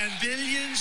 and then you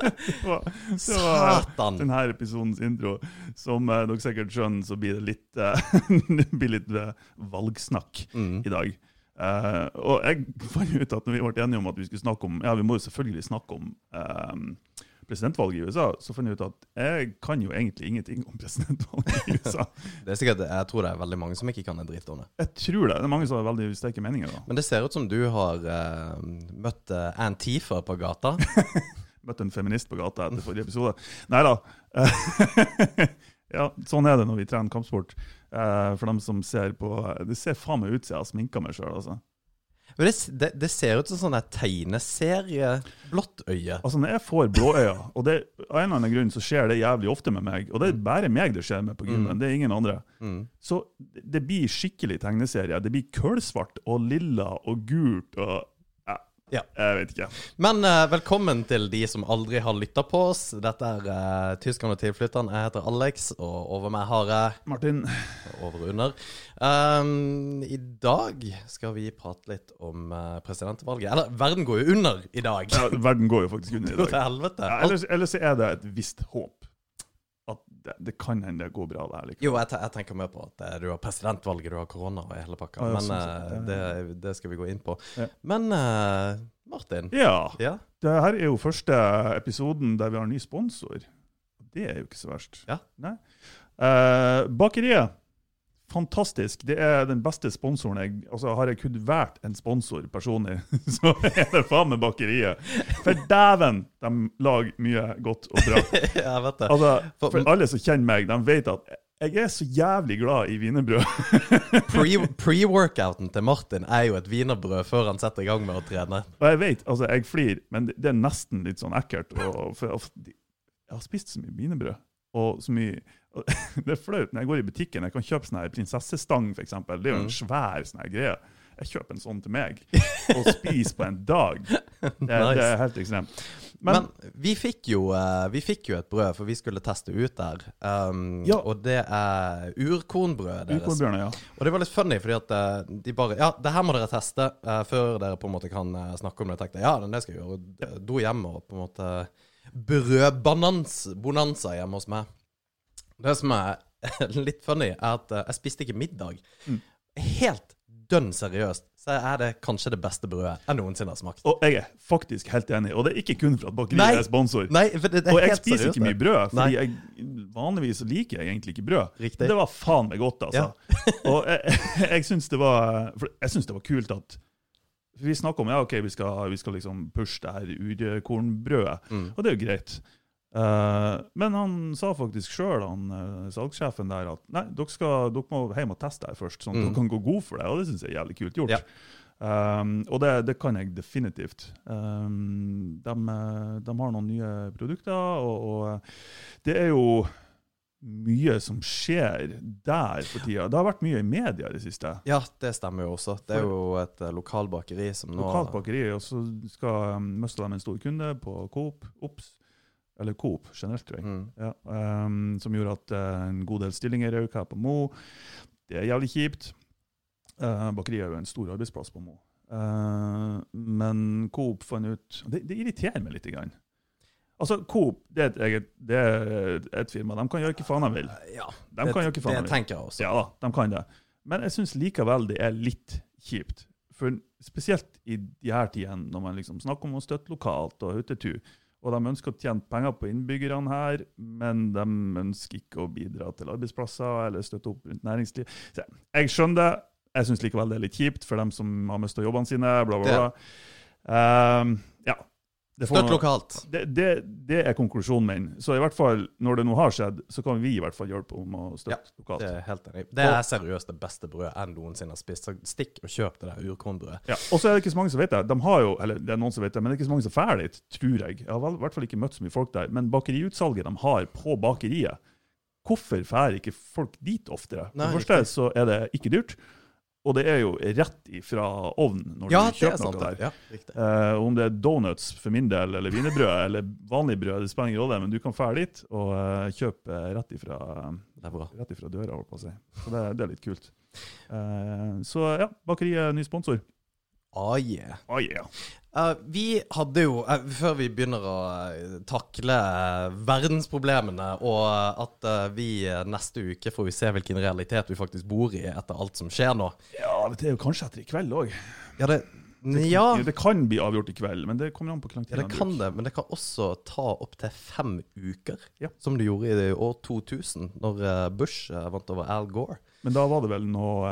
Det var, det var Satan. denne episodens intro. Som eh, dere sikkert skjønner, så blir det litt, eh, blir litt eh, valgsnakk Mm. i dag. Eh, og jeg fant ut at når vi ble enige om at vi skulle snakke om Ja, vi må jo selvfølgelig snakke om eh, presidentvalget i USA, så fant jeg ut at jeg kan jo egentlig ingenting om presidentvalget i USA. Det er sikkert, Jeg tror det er veldig mange som ikke kan en dritt om det. Jeg tror det. Det er mange som har veldig sterke meninger. da. Men det ser ut som du har eh, møtt eh, Antifa på gata. Møtte en feminist på gata etter forrige episode. Nei da. ja, sånn er det når vi trener kampsport. Eh, for dem som ser på Det ser faen meg ut som jeg har sminka meg sjøl. Altså. Men det, det, det ser ut som sånn der tegneserie blått øye. altså, når jeg får blåøyne, og det, av en eller annen grunn så skjer det jævlig ofte med meg, og det er bare meg det skjer med på gymmen, det er ingen andre, Mm. så det det blir skikkelig tegneserie. Det blir kølsvart og lilla og gult og ja. Jeg vet ikke. Men uh, velkommen til de som aldri har lytta på oss. Dette er uh, Tyskerne og tilflytteren. Jeg heter Alex, og over meg har jeg Martin, over og under. Um, I dag skal vi prate litt om uh, presidentvalget. Eller, verden går jo under i dag. ja, verden går jo faktisk under i dag. til helvete. Ja, ellers, ellers er det et visst håp. Det, det kan hende det går bra der. Liksom. Jo, jeg, jeg tenker mer på at eh, du har presidentvalget, du har korona og hele pakka. Ja, Men sånn eh, det, det skal vi gå inn på. Ja. Men uh, Martin. Ja. Ja. Det her er jo første episoden der vi har ny sponsor. Det er jo ikke så verst. Ja. Nei. Uh, bakeriet. Fantastisk. Det er den beste sponsoren jeg Altså, har jeg kunnet vært en sponsor personlig, så er det faen meg bakeriet. For dæven, de lager mye godt og bra. jeg vet det. Altså, For- alle som kjenner meg, de vet at jeg er så jævlig glad i wienerbrød. Pre- Pre-workouten til Martin er jo et wienerbrød før han setter i gang med å trene. Og jeg vet, altså jeg flir, men det, er nesten litt sånn ekkelt. Og, for, jeg har spist så mye wienerbrød. Og så mye Det er flaut når jeg går i butikken. Jeg kan kjøpe sånn her prinsessestang, f.eks. Det er jo en Mm. svær sånn her greie. Jeg kjøper en sånn til meg, og spiser på en dag. Det, det er helt ekstremt. Men, Men, vi, fikk jo, eh, vi fikk jo et brød, for vi skulle teste ut der. Um, Ja. Og det er urkornbrødet deres. Ja. Og det var litt funny, fordi at eh, de bare Ja, det her må dere teste uh, før dere på en måte kan snakke om det. Jeg tenkte ja, det skal jeg gjøre. Og hjemme Dro hjem og på en måte Brødbonanza hjemme hos meg. Det som er litt funny, er at eh, jeg spiste ikke middag. Mm. Helt dønn seriøst så er det kanskje det beste brødet jeg noensinne har smakt. Og jeg er faktisk helt enig. Og det er ikke kun for at bakeriet er sponsor. Nei, det, er Og jeg spiser seriøst, ikke mye brød, fordi jeg, vanligvis liker jeg egentlig ikke brød. Riktig. Det var faen meg godt, altså. og jeg, jeg syns det var jeg synes det var kult at Vi snakker om ja, ok, vi skal, vi skal liksom pushe det her urkornbrødet, Mm. og det er jo greit. Eh, men han sa faktisk sjøl, uh, salgssjefen der, at nei, dere, skal, dere må hjem og teste det først, sånn at Mm. dere kan gå god for det. Og det syns jeg er jævlig kult gjort. Ja. Um, og det, det kan jeg definitivt. Um, de, eh, de har noen nye produkter, og, og eh, det er jo mye som skjer der for tida. Det har vært mye i media i det siste. Ja, det stemmer jo også. Det er jo et lokalbakeri som nå Lokalt bakeri, og så skal um, miste de en stor kunde på Coop, Ops, eller Coop generelt, tror jeg. Mm. Ja, um, som gjorde at uh, en god del stillinger røk her på Mo. Det er jævlig kjipt. Uh, bakeriet er jo en stor arbeidsplass på Mo. Uh, men Coop fant ut Det, det irriterer meg litt. Grann. Altså, Coop det er, et eget, det er et firma. De kan gjøre hva faen de vil. Ja, De det, kan gjøre hva faen det de tenker jeg også. Ja de kan det. Men jeg syns likevel det er litt kjipt. For spesielt i de her tidene, når man liksom snakker om å støtte lokalt og hyttetur, og de ønsker å tjene penger på innbyggerne her, men de ønsker ikke å bidra til arbeidsplasser eller støtte opp rundt næringsliv. Så jeg skjønner det. Jeg syns likevel det er litt kjipt for dem som har mista jobbene sine. bla, bla, bla. Um, ja. Støtt lokalt. det, det, det er konklusjonen min. Så i hvert fall, når det nå har skjedd, så kan vi i hvert fall hjelpe om å støtte lokalt. Det er helt enig. Det er seriøst det beste brødet jeg noensinne har spist. Så stikk og kjøp det der urkornbrødet. Ja. Og så er det ikke så mange som vet det. De har jo, eller det er noen som vet det, men det er ikke så mange som drar dit, tror jeg. Jeg har i hvert fall ikke møtt så mye folk der. Men bakeriutsalget de har på bakeriet, hvorfor drar ikke folk dit oftere? For det første så er det ikke dyrt, og det er jo rett ifra ovnen når Ja, du er kjøper noe der. Ja. Eh, om det er donuts for min del, eller wienerbrød, eller vanlig brød, det spiller ingen rolle, men du kan dra dit og uh, kjøpe rett ifra, Det rett ifra døra, holdt på å si. Så det, det er litt kult. Eh, så ja, bakeriet er ny sponsor. Ah, yeah. Oh, yeah. Eh, vi hadde jo, uh, før vi begynner å eh, takle verdensproblemene, og at vi neste uke får vi se hvilken realitet vi faktisk bor i etter alt som skjer nå. Ja, det er jo kanskje etter i kveld òg. Ja, det, ja, Det kan bli avgjort i kveld, men det kommer an på hvor lang tid ja, det kan det, men det kan også ta opptil fem uker, Ja. som det gjorde i det år 2000, når Bush vant over Al Gore. Men da var det vel noe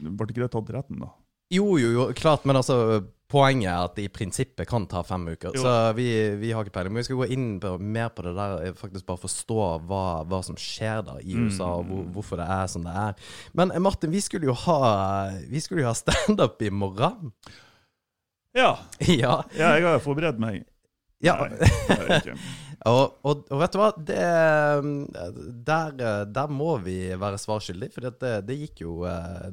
Ble ikke det tatt til retten, da? Jo, jo, jo, klart, men altså Poenget er at det i prinsippet kan ta fem uker. Jo. Så vi, vi har ikke peiling. Men vi skal gå inn på, mer på det der, eh, faktisk bare forstå hva, hva som skjer da i Mm. USA, og hvor, hvorfor det er som det er. Men eh, Martin, vi skulle jo ha Vi skulle jo ha standup i morgen. Ja. ja. ja, jeg har forberedt meg. ja. Nei, ikke. Og, og, og vet du hva? Det, der, eh, der må vi være svar skyldig, for det, det, gikk jo,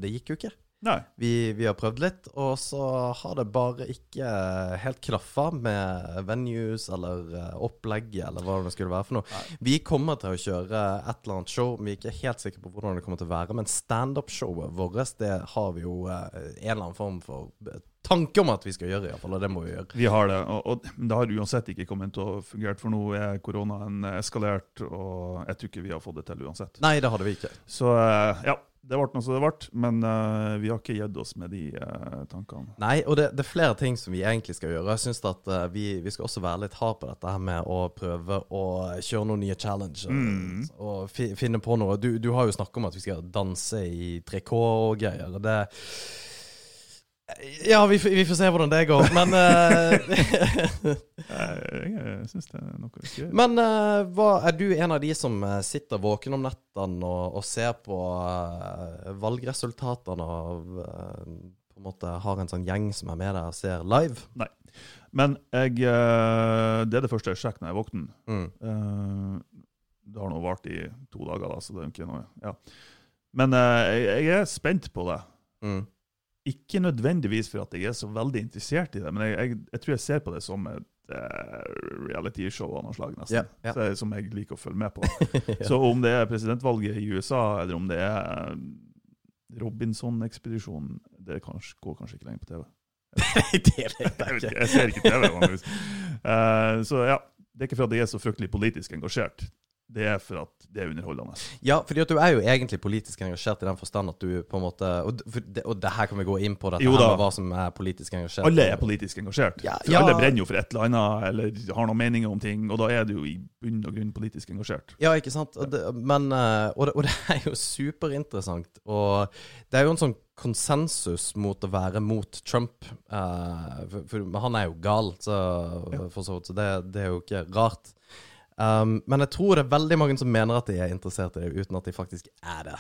det gikk jo ikke. Nei. Vi, vi har prøvd litt, og så har det bare ikke helt klaffa med venues eller eh, opplegget eller hva det skulle være for noe. Vi kommer til å kjøre et eller annet show, vi er ikke helt sikre på hvordan det kommer til å være. Men standup-showet vårt, det har vi jo eh, en eller annen form for eh, tanke om at vi skal gjøre, iallfall. Og det må vi gjøre. Vi har det, og, og det har uansett ikke kommet til å fungere, for nå er koronaen eskalert, og jeg tror ikke vi har fått det til uansett. Nei, det hadde vi ikke. Så ja, det ble noe som det ble, men uh, vi har ikke gitt oss med de uh, tankene. Nei, og det, det er flere ting som vi egentlig skal gjøre. Jeg synes at uh, vi, vi skal også være litt hard på dette her med å prøve å kjøre noen nye challenges Mm. Og fi, finne på noe. Du, du har jo snakket om at vi skal danse i trikot og greier. det ja, vi, vi får se hvordan det går. Men, uh, Jeg, syns det er noe gøy. men uh, hva, er du en av de som eh, sitter våken om nettene og, og ser på uh, valgresultatene og på en måte har en sånn gjeng som er med deg og ser live? Nei. Men jeg, det er det første jeg sjekker når jeg våkner. Mm. Eh, det har nå vart i to dager, da, så det er ikke noe ja. Men jeg, jeg er spent på det. Mm. Ikke nødvendigvis for at jeg er så veldig interessert i det, men jeg, jeg, jeg tror jeg ser på det som et uh, reality-show av noe slag, nesten. Yeah, yeah. Så, som jeg liker å følge med på. Så om det er presidentvalget i USA, eller om det er eh, Robinson-ekspedisjonen, det kanskje, går kanskje ikke lenger på TV. Jeg, jeg ser ikke TV vanligvis. Uh, så ja, det er ikke for at jeg er så fryktelig politisk engasjert. Det er for at det er underholdende. Ja, fordi du er jo egentlig politisk engasjert i den forstand at du på en måte Og, for det, og det her kan vi gå inn på, dette Jo her med hva som er politisk engasjert. Alle er politisk engasjert. Ja, for ja. alle brenner jo for et eller annet, eller har noen meninger om ting, og da er du jo i bunn og grunn politisk engasjert. Ja, ikke sant? Og det, men, eh, og, det, og det er jo superinteressant. Og det er jo en sånn konsensus mot å være mot Trump. Uh, for, for, han er jo gal, så, for så vidt, så det, det er jo ikke rart. Um, men jeg tror det er veldig mange som mener at de er interessert i det, uten at de faktisk er det.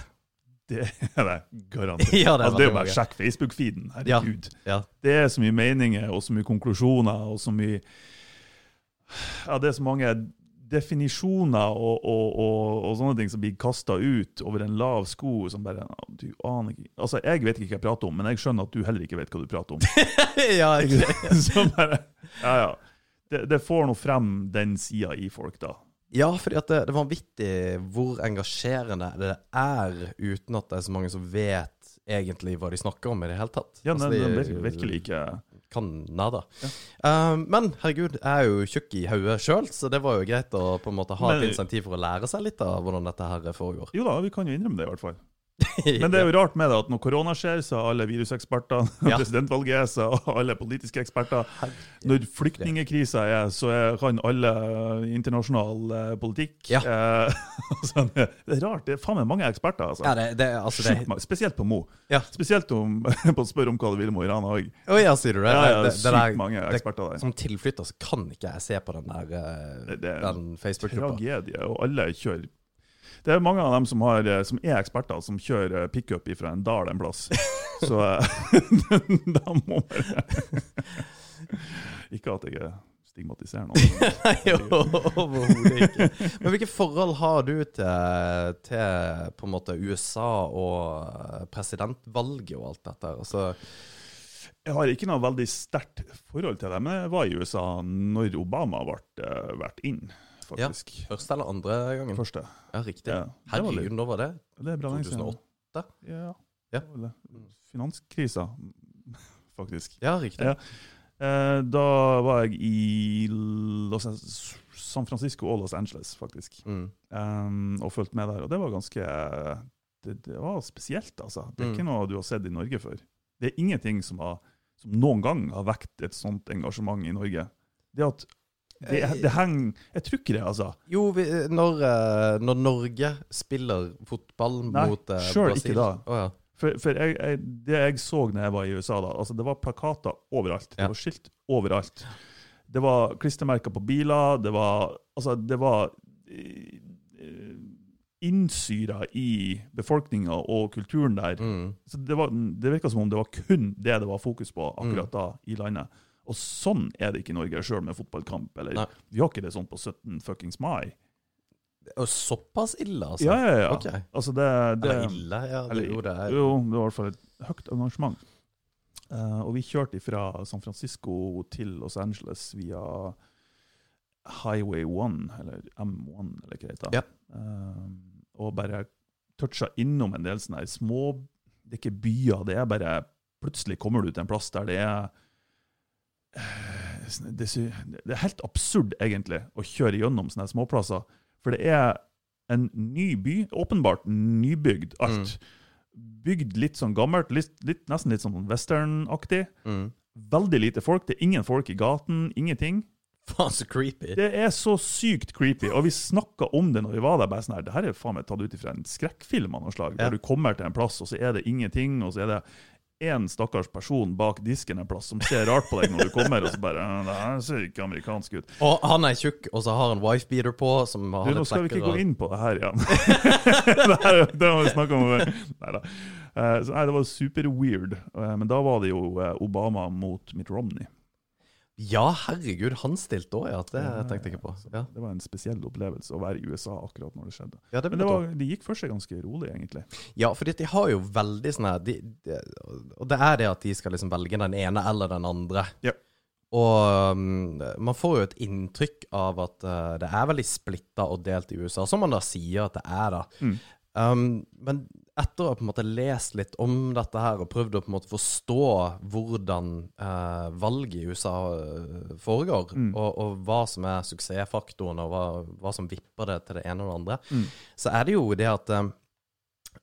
Det er det garantert. Ja, det er altså, det er jo bare å sjekke Facebook-feeden. Herregud. Ja. Det er så mye meninger og så mye konklusjoner og så mye Ja, det er så mange definisjoner og, og, og, og sånne ting som blir kasta ut over en lav sko som bare Du aner ikke Altså, jeg vet ikke hva jeg prater om, men jeg skjønner at du heller ikke vet hva du prater om. ja, ikke så bare Ja, ja. Det, det får nå frem den sida i folk, da. Ja, fordi det, det er vanvittig hvor engasjerende det er, uten at det er så mange som vet egentlig hva de snakker om i det hele tatt. Ja, Altså, den, de virkelig, virkelig ikke Kan nada. Um, men herregud, jeg er jo tjukk i hodet sjøl, så det var jo greit å på en måte ha Men- et insentiv for å lære seg litt av hvordan dette her foregår. Jo da, vi kan jo innrømme det, i hvert fall. Men det er jo rart med det at når korona skjer, så er alle viruseksperter, Ja. presidentvalget er, så er alle politiske eksperter. Når flyktningekrisa er, så er, kan alle eh, internasjonal eh, politikk. Ja. Eh, altså, det er rart. Det er faen meg mange eksperter. altså. Ja, det, det, altså, det, Sjukt Spesielt på Mo. Ja. Spesielt om, på å spørre om hva du vil med Iran òg. Oh, ja, sier du det? Ja, ja, det, sykt der- mange eksperter der. Som tilflytter så kan ikke jeg se på den der eh, den Facebook-gruppa. Tragedie. Og alle kjører Det er mange av dem som, har, eh, som er eksperter, som kjører eh, pickup fra en dal en plass. Så eh, da må bare Ikke at jeg stigmatiserer noen. Nei, overhodet ikke. Men hvilke forhold har du til, til på en måte USA og presidentvalget og alt dette? Altså, Jeg har ikke noe veldig sterkt forhold til det, men jeg var i USA når Obama ble valgt inn, faktisk. Ja, første eller andre gangen? Første. Ja, riktig. Ja, Herregud, når var det? Det er bra 2008? Ja. Ja. det. Finanskrisa, faktisk. Ja, riktig. Ja. Eh, da var jeg i Los San Francisco og Los Angeles, faktisk. Mm. Um, og fulgte med der. Og det var ganske Det, det var spesielt, altså. Det er Mm. ikke noe du har sett i Norge før. Det er ingenting som, har, som noen gang har vekt et sånt engasjement i Norge. Det at det, Eh, det henger Jeg tror ikke det, altså. Jo, vi, når, eh, når Norge spiller fotball Nei, mot Nei, selv ikke da. Oh, ja. For, for jeg, jeg, det jeg så når jeg var i USA, da, altså det var plakater overalt. Det var skilt overalt. Det var klistremerker på biler. Det var Altså, det var eh, eh, innsyra i befolkninga og kulturen der. Mm. Så det, var, det virka som om det var kun det det var fokus på akkurat Mm. da i landet. Og sånn er det ikke i Norge, sjøl med fotballkamp. Eller, vi har ikke det sånn på 17 fuckings mai. Og såpass ille, altså? Ja, ja, ja. Okay. Altså det, det, Eller ille? Ja, det, eller, jo, det er jo, det var i hvert fall et høyt engasjement. Uh, og vi kjørte fra San Francisco til Los Angeles via Highway 1, eller M1, eller hva det heter. Ja. Uh, og bare toucha innom en del sånne små Det er ikke byer, det er bare Plutselig kommer du til en plass der det er eh, det er, det helt absurd, egentlig, å kjøre gjennom sånne småplasser. For det er en ny by, åpenbart nybygd alt. Bygd litt sånn gammelt, litt, litt, nesten litt sånn westernaktig. mm. Veldig lite folk. Det er ingen folk i gaten, ingenting. Faen, så creepy. Det er så sykt creepy. Og vi snakka om det når vi var der. bare sånn her, Det her er faen meg tatt ut fra en skrekkfilm av noe slag. Ja. Der du kommer til en plass, og så er det ingenting, og så er det én stakkars person bak disken en plass som ser rart på deg når du kommer, og så bare «Øh, Det her ser ikke amerikansk ut. Og han er tjukk, og så har han wifebeater på, som har Du, nå skal vi ikke gå inn på det her igjen. det, her, det har vi snakket om før. Neida. Eh, så nei, det var super weird. Eh, men da var det jo eh, Obama mot Mitt Romney. Ja, herregud, han stilte òg, ja. Det Ja, tenkte jeg ikke på. Ja, Det var en spesiell opplevelse å være i USA akkurat når det skjedde. ja det Men det, var var, det gikk for seg ganske rolig, egentlig. Ja, for de har jo veldig sånn her de, de, Og det er det at de skal liksom velge den ene eller den andre. Ja. Og um, man får jo et inntrykk av at uh, det er veldig splitta og delt i USA, som man da sier at det er, da. Mm. Um, men etter å ha på en måte lest litt om dette her og prøvd å på en måte forstå hvordan eh, valget i USA uh, foregår, Mm. og, og hva som er suksessfaktoren, og hva, hva som vipper det til det ene og det andre, Mm. så er det jo det at um,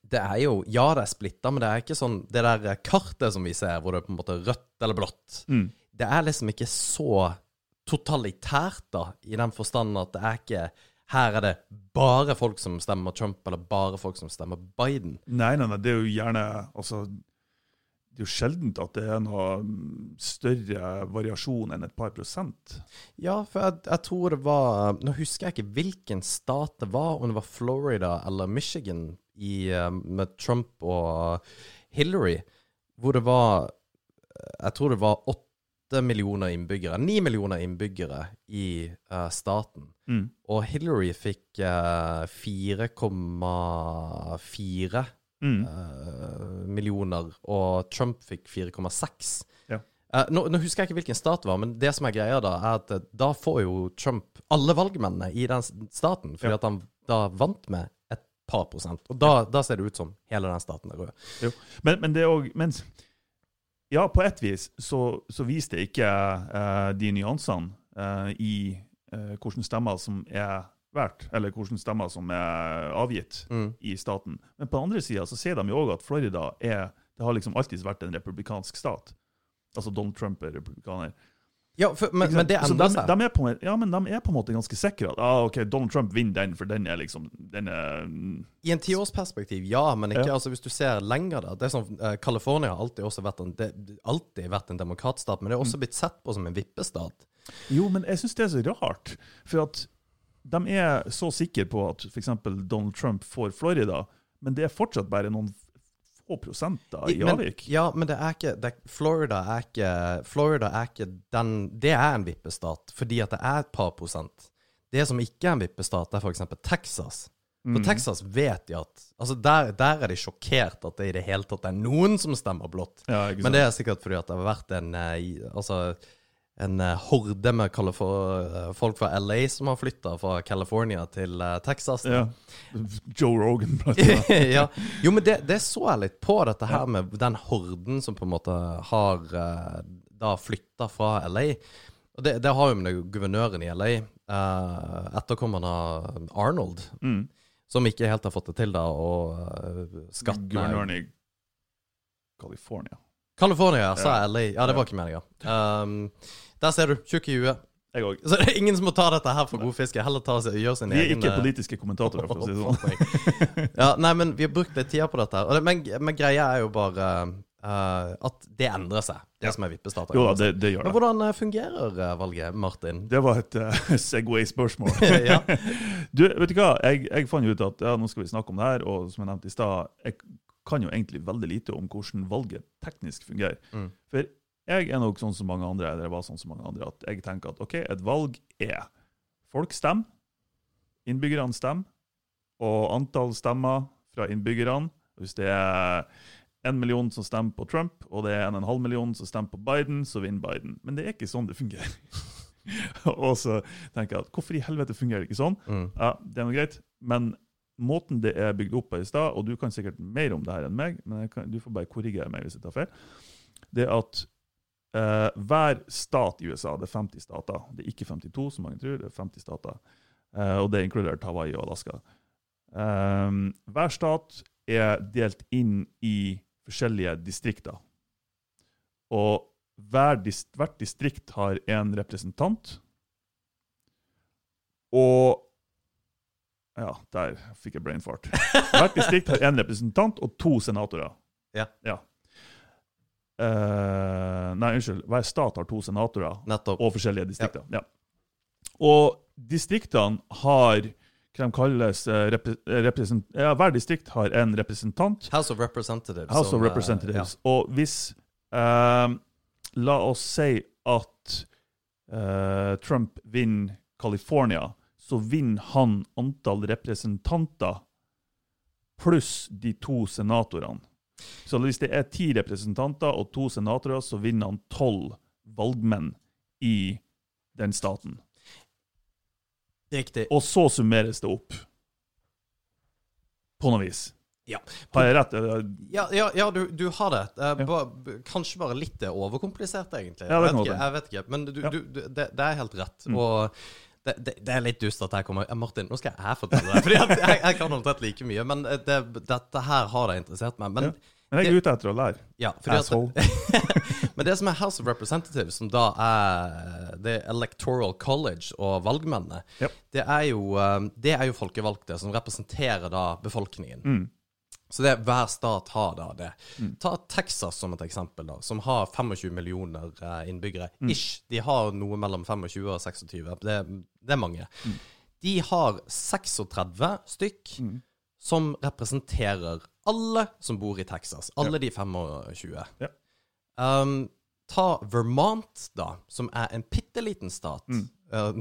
det er jo Ja, det er splitta, men det er ikke sånn Det der kartet som vi ser, hvor det er på en måte rødt eller blått, Mm. det er liksom ikke så totalitært, da, i den forstand at det er ikke Her er det bare folk som stemmer Trump, eller bare folk som stemmer Biden. Nei, nei, nei, det er jo gjerne altså, Det er jo sjeldent at det er noe større variasjon enn et par prosent. Ja, for jeg, jeg tror det var Nå husker jeg ikke hvilken stat det var, om det var Florida eller Michigan i, eh, med Trump og Hillary, hvor det var Jeg tror det var åtte millioner innbyggere, ni millioner innbyggere i uh, staten. Mm. Og Hillary fikk eh, 4,4 Mm. uh, millioner, og Trump fikk 4,6. Ja. Uh, nå, nå husker jeg ikke hvilken stat det var, men det som er greia da, er at eh, da får jo Trump alle valgmennene i den staten, fordi Ja. at han da vant med et par prosent. Og da, da ser det ut som hele den staten er rød. Jo. Men, men det er òg Men ja, på et vis så, så viser det ikke eh, de nyansene eh, i eh, hvilke stemmer som er valgt, eller hvilke stemmer som er avgitt Mm. i staten. Men på den andre sida så sier de jo òg at Florida er Det har liksom alltid vært en republikansk stat. Altså Donald Trump er republikaner. Ja, for, men, men det endrer de, seg. De er på, ja, men de er på en måte ganske sikre at ah, ok, Donald Trump vinner den, for den er liksom den er, I en tiårsperspektiv, ja, men ikke Ja. altså, hvis du ser lenger. da Det er sånn, eh, California har alltid vært en, det, alltid vært en demokratstat, men det er også blitt sett på som en vippestat. Jo, men jeg syns det er så rart. For at de er så sikre på at f.eks. Donald Trump får Florida, men det er fortsatt bare noen få prosenter i men, avvik. ja, men det er ikke det, Florida er ikke Florida er ikke den Det er en vippestat fordi at det er et par prosent. Det som ikke er en vippestat, er f.eks. Texas. Mm. For Texas vet de at Altså Der, der er de sjokkert at det i det hele tatt er noen som stemmer blått. Ja. Men det er sikkert fordi at det har vært en eh, Altså en eh, horde med eh, folk fra LA som har flytta fra California til eh, Texas. ja. Joe Rogan, blant annet. ja. Jo, men det, det så jeg litt på, dette her med den horden som på en måte har da flytta fra LA. Og det, det har jo med guvernøren i LA, eh, etterkommeren av Arnold, Mm. som ikke helt har fått det til, da, og skattene Guvernøren i California. California, sa Ja. LA. Ja, det var ikke meninga. Um, der ser du. Tjukk i huet. Jeg òg. Så det er ingen som må ta dette her for god fiske. Heller ta seg, gjøre sin Vi er egen ikke eh, politiske kommentatorer, for å si det sånn. ja, nei, men vi har brukt litt tid på dette. her. Men, men greia er jo bare uh, at det endrer seg, det som er vippestater. Jo da, det, det gjør Men hvordan eh, fungerer valget, Martin? Det var et uh, Segway-spørsmål. ja. Du, vet du hva? Jeg, jeg fant jo ut at ja, nå skal vi snakke om det her, og som jeg nevnte i stad, kan jo egentlig veldig lite om hvordan valget teknisk fungerer. Mm. For jeg er nok sånn som mange andre, eller var sånn som mange andre, at jeg tenker at ok, et valg er folk stemmer, innbyggerne stemmer, og antall stemmer fra innbyggerne. Hvis det er en million som stemmer på Trump, og det er en og en halv million som stemmer på Biden, så vinner Biden. Men det er ikke sånn det fungerer. og så tenker jeg at hvorfor i helvete fungerer det ikke sånn? Mm. Ja, det er noe greit, men måten det er bygd opp på i stad, og du kan sikkert mer om det her enn meg, men kan, du får bare korrigere meg hvis jeg tar feil, det er at eh, hver stat i USA, det er 50 stater, det er ikke 52 som mange tror, det er 50 stater, uh, og det inkluderer Hawaii og Alaska. Um, hver stat er delt inn i forskjellige distrikter. Og hver dist hvert distrikt har en representant. Og Ja, der fikk jeg brain fart. Hvert distrikt har én representant og to senatorer. Ja. Ja. Eh, nei, unnskyld. Hver stat har to senatorer Nettopp. og forskjellige distrikter. Ja. Og distriktene har hva de kalles eh, repre, eh, represent, ja, Hver distrikt har en representant. House of Representatives. House som, of eh, Representatives. Og hvis eh, La oss si at eh, Trump vinner California, så vinner han antall representanter pluss de to senatorene. Så hvis det er ti representanter og to senatorer, så vinner han tolv valgmenn i den staten. Riktig. Og så summeres det opp. På noe vis. Ja. Har jeg rett? Ja, ja, ja du, du har det. Eh, ba, kanskje bare litt overkomplisert, egentlig. Ja, jeg, vet ikke, jeg vet ikke. Men du, du, det, det er helt rett. Mm. Og det, det, det er litt dust at jeg kommer Martin, nå skal jeg fortelle deg. Fordi jeg, jeg kan omtrent like mye. Men eh, det, dette her har det interessert meg. Men, Ja. Men jeg er ute etter å lære. ja, men det som er House of Representatives, som da er The Electoral College og valgmennene, Ja. det, er jo, eh, det er jo folkevalgte som representerer da befolkningen. Mm. Så det, hver stat har da det. Mm. Ta Texas som et eksempel, da, som har 25 millioner eh, innbyggere. Mm. Ish. De har noe mellom 25 og 26. Det, det er mange. Mm. De har 36 stykk Mm. som representerer alle som bor i Texas. Alle de 25. Ja. Um, ta Vermont, da, som er en bitte liten stat. Mm. eh,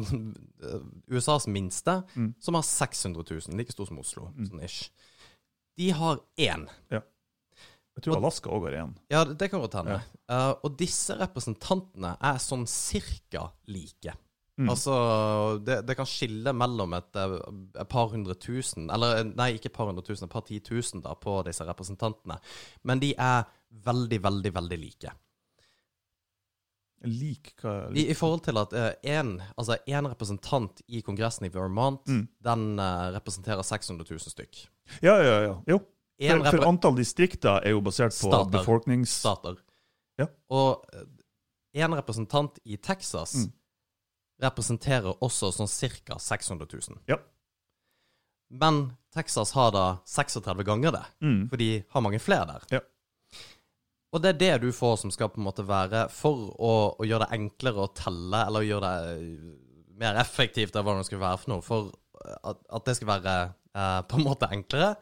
USAs minste, Mm. som har 600 000. Like stor som Oslo. Sånn ish. De har én. Jeg tror Alaska òg har én. Ja, det, kan godt hende. Eh, og disse representantene er sånn cirka like. Mm. Altså, det, det kan skille mellom et, eh, et par hundre tusen Eller eh, nei, ikke et par hundre tusen, et par ti tusen da, på disse representantene. Men de er veldig, veldig, veldig like. Lik hva I, I forhold til at én altså en representant i Kongressen i Vermont, Mm. den uh, representerer 600 000 stykk. Ja, ja, ja. Jo. For, for antall distrikter er jo basert på Stater. befolknings... stater. Ja. Og én representant i Texas Mm. representerer også sånn ca. 600 000. Ja. Men Texas har da 36 ganger det, Mm. for de har mange flere der. Ja. Og det er det du får som skal på en måte være for å, å gjøre det enklere å telle, eller gjøre det eh, mer effektivt, av hva det skal være for noe. For at, at det skal være eh, på en måte enklere,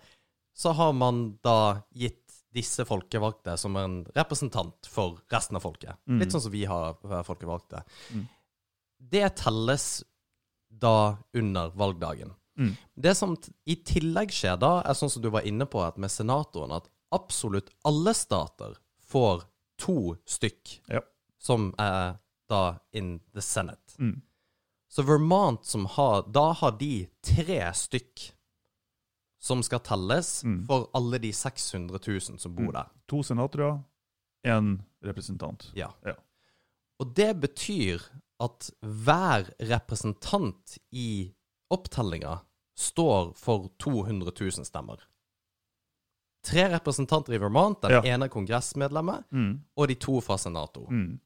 så har man da gitt disse folkevalgte som en representant for resten av folket. Mm. Litt sånn som vi har eh, folkevalgte. Mm. Det telles da under valgdagen. Mm. Det som i tillegg skjer da, er sånn som du var inne på at med senatoren, at absolutt alle stater får to stykk Ja. som er da in the Senate. Mm. Så Vermont som har Da har de tre stykk som skal telles Mm. for alle de 600 000 som bor Mm. der. To senatorer, én representant. Ja. Ja. Og det betyr at hver representant i opptellinga står for 200 000 stemmer. Tre representanter i Vermont, den Ja. ene kongressmedlemmet, Mm. og de to fra Senato. Mm.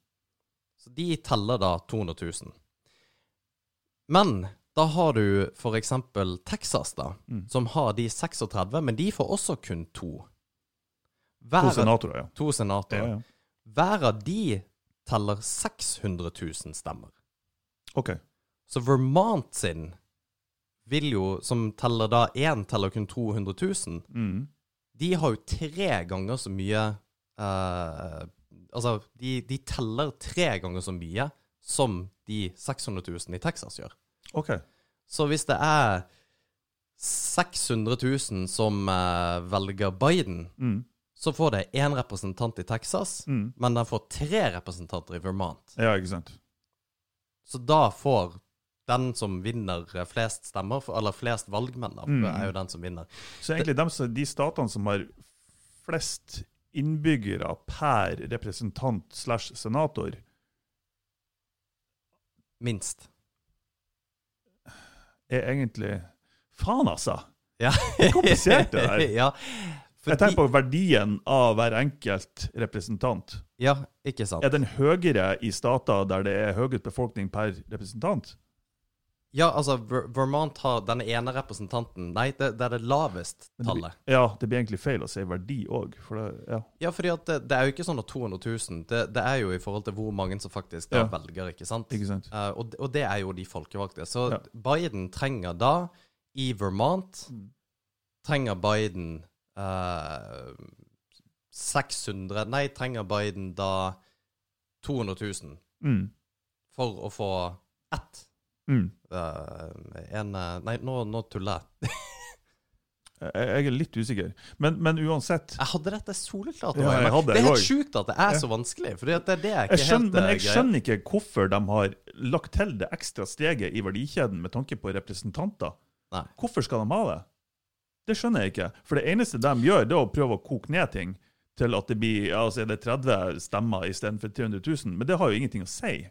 Så de teller da 200 000. Men da har du for eksempel Texas, da, Mm. som har de 36, men de får også kun to. To Hver, senatorer, ja. to senatorer. ja, ja. Hver av de teller 600 000 stemmer. OK. Så Vermont sin vil jo, som teller da én teller kun 200 000, Mm. De har jo tre ganger så mye uh, Altså, de, de teller tre ganger så mye som de 600 000 i Texas gjør. OK. Så hvis det er 600 000 som uh, velger Biden, Mm. så får det én representant i Texas, Mm. men den får tre representanter i Vermont. Ja, ikke sant. Så da får den som vinner eh, flest stemmer, eller flest valgmenn, Mm. er jo den som vinner. Så egentlig de, de statene som har flest innbyggere per representant slash senator, Minst. er egentlig Faen, altså! Ja. er komplisert, det der. ja. Jeg tenker på verdien av hver enkelt representant. ja, ikke sant. Er den høyere i stater der det er høyest befolkning per representant? Ja, altså, Vermont har den ene representanten Nei, det, det er det lavest tallet. det blir-. Ja, det blir egentlig feil å si verdi òg, for det Ja. Ja, fordi at det, det er jo ikke sånn at 200 000 det, det er jo i forhold til hvor mange som faktisk Ja. velger, ikke sant? Ikke sant? Uh, og, og det er jo de folkevalgte. Så Ja. Biden trenger da, i Vermont, Mm. trenger Biden uh, 600 Nei, trenger Biden da 200 000 Mm. for å få ett Mm. Uh, en eh, Nei, nå, nå tuller jeg. Jeg, er litt usikker. Men, men uansett Jeg hadde dette soleklart. Ja, jeg hadde det er helt sjukt at det er så vanskelig. For det er det ikke jeg skjønner, helt Men eh, jeg skjønner ikke hvorfor de har lagt til det ekstra steget i verdikjeden med tanke på representanter. Nei. Hvorfor skal de ha det? Det skjønner jeg ikke. For det eneste de gjør, det er å prøve å koke ned ting til at det blir altså er det 30 stemmer istedenfor 300 000. Men det har jo ingenting å si.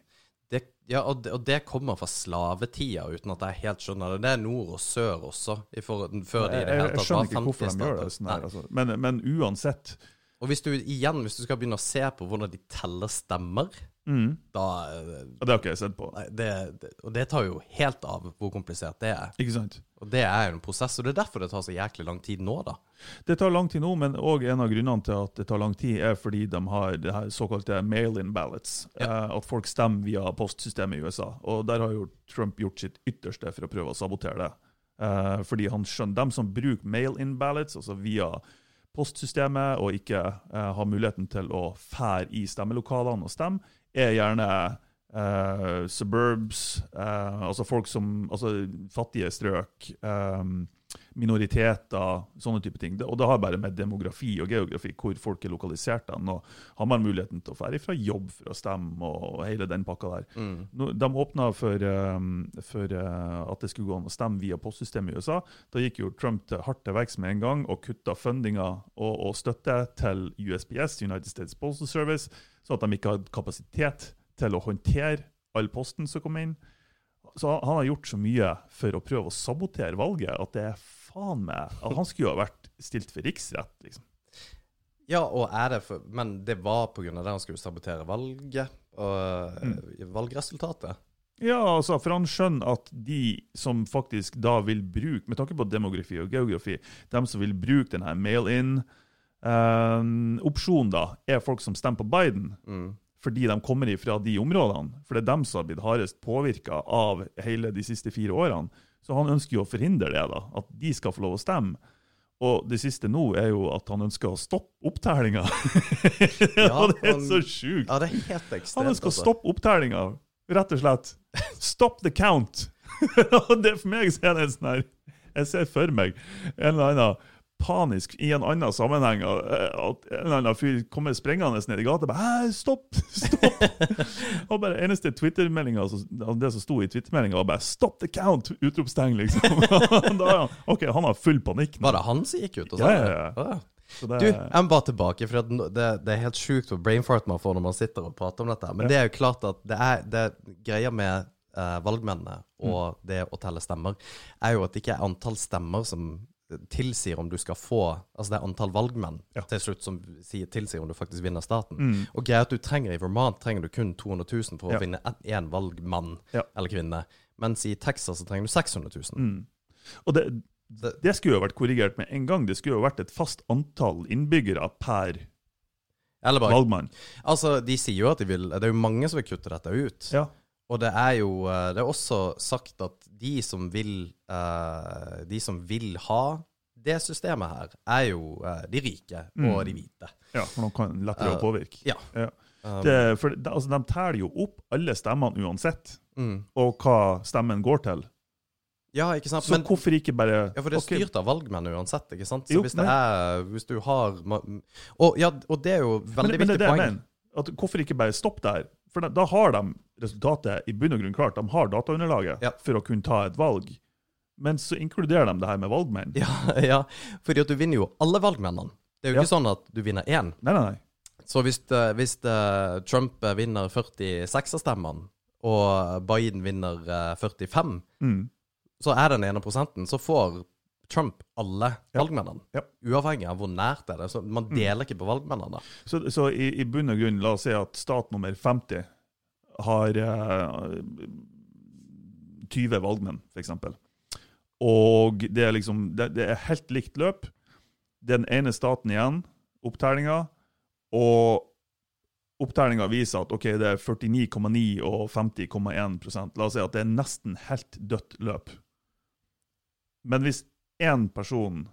Det, ja, og det, og det kommer fra slavetida, uten at jeg helt skjønner det. Det er nord og sør også, i forhold, før det i Jeg, det hele jeg skjønner ikke hvorfor de gjør det sånn her. Altså. Men, men uansett Og hvis du igjen, hvis du skal begynne å se på hvordan de teller stemmer, mm, da Det har ikke jeg sett på. nei, det, det, Og det tar jo helt av hvor komplisert det er. Ikke sant? Og det er jo en prosess, og det er derfor det tar så jæklig lang tid nå, da. Det tar lang tid nå, men òg en av grunnene til at det tar lang tid, er fordi de har det her såkalte mail-in ballots. Eh, at folk stemmer via postsystemet i USA. Og der har jo Trump gjort sitt ytterste for å prøve å sabotere det. Eh, fordi han skjønner dem som bruker mail-in ballots, altså via postsystemet, og ikke eh, har muligheten til å fære i stemmelokalene og stemme, er gjerne eh, suburbs, uh, altså folk som Altså fattige strøk. um, minoriteter, sånne type ting. Og det har bare med demografi og geografi hvor folk er lokalisert. Den, og har man muligheten til å fære fra jobb for å stemme og hele den pakka der. Mm. Nå, de åpna for, um, for uh, at det skulle gå an å stemme via postsystemet i USA. Da gikk jo Trump til hardt til verks med en gang og kutta fundinga og, og støtte til USPS, United States Postal Service, så at de ikke hadde kapasitet til å håndtere all posten som kom inn. Så han, har gjort så mye for å prøve å sabotere valget at det er faen meg at Han skulle jo ha vært stilt for riksrett, liksom. Ja, og er det for Men det var av det han skulle sabotere valget og mm. valgresultatet? Ja, altså, for han skjønner at de som faktisk da vil bruke, med tanke på demografi og geografi, de som vil bruke denne mail-in-opsjonen, da, er folk som stemmer på Biden. Mm. Fordi de kommer ifra de områdene. For det er dem som har blitt hardest påvirka av hele de siste fire årene. Så han ønsker jo å forhindre det, da, at de skal få lov å stemme. Og det siste nå er jo at han ønsker å stoppe opptellinga. Ja, det er så sjukt. Ja, det er helt ekstremt. Han ønsker å altså. stoppe opptellinga, rett og slett. Stop the count! Og det For meg så er det en sånn her Jeg ser for meg en eller annen panisk i en annen sammenheng eh, at en eller annen fyr kommer sprengende ned i gata og bare «Hæ, Stopp! Stopp! og bare eneste Twitter-meldinga Det som sto i Twitter-meldinga, var bare 'Stop the count!' Utropstegn, liksom. da OK, han har full panikk. Var det han som gikk ut og sa ja, det? ja. det? Så det, Du, jeg må bare tilbake, for det, det er helt sjukt hvor brainfart man får når man sitter og prater om dette. Men Ja. det er jo klart at det er, det greia med eh, valgmennene og Mm. det å telle stemmer, er jo at det ikke er antall stemmer som tilsier om du skal få Altså det er antall valgmenn Ja. til slutt som sier, tilsier om du faktisk vinner staten. Mm. Og at du trenger i Vermont trenger du kun 200 000 for Ja. å vinne én valgmann Ja. eller -kvinne. Mens i Texas så trenger du 600 000. Mm. Og det, Det- skulle jo vært korrigert med en gang. Det skulle jo vært et fast antall innbyggere per valgmann. Altså, de sier jo at de vil Det er jo mange som vil kutte dette ut. Ja. Og det er jo eh, Det er også sagt at de som vil eh, De som vil ha det systemet her, er jo eh, de rike Mm. og de hvite. ja, for de kan lettere å påvirke. Ja. Ja. Um, Det, for det, altså, de teller jo opp alle stemmene uansett, mm. og hva stemmen går til. Ja, ikke sant? Så Men hvorfor ikke bare ja, for det er okay. styrt av valgmenn uansett, ikke sant? Så Jo, hvis det er Hvis du har Og, ja, og det er jo men, veldig men det er viktig det jeg poeng. mener. At, hvorfor ikke bare stoppe der? For da, da har de resultatet i bunn og grunn klart. De har dataunderlaget Ja. for å kunne ta et valg. Men så inkluderer de det her med valgmenn. Ja, ja, fordi at du vinner jo alle valgmennene. Det er jo Ja. ikke sånn at du vinner én. Nei, nei, nei. Så hvis, eh, hvis eh, Trump eh, vinner 46 av stemmene, og Biden vinner eh, 45, Mm. så er den ene prosenten, så får Trump alle valgmennene. Ja. Uavhengig av hvor nært det er. Så man deler ikke på valgmennene. Så, så i, i bunn og grunn, la oss si at stat nummer 50 har eh, 20 valgmenn, f.eks. Og det er liksom det, det er helt likt løp. Det er den ene staten igjen, opptellinga, og opptellinga viser at ok, det er 49,9 og 50,1% La oss si at det er nesten helt dødt løp. Men hvis én person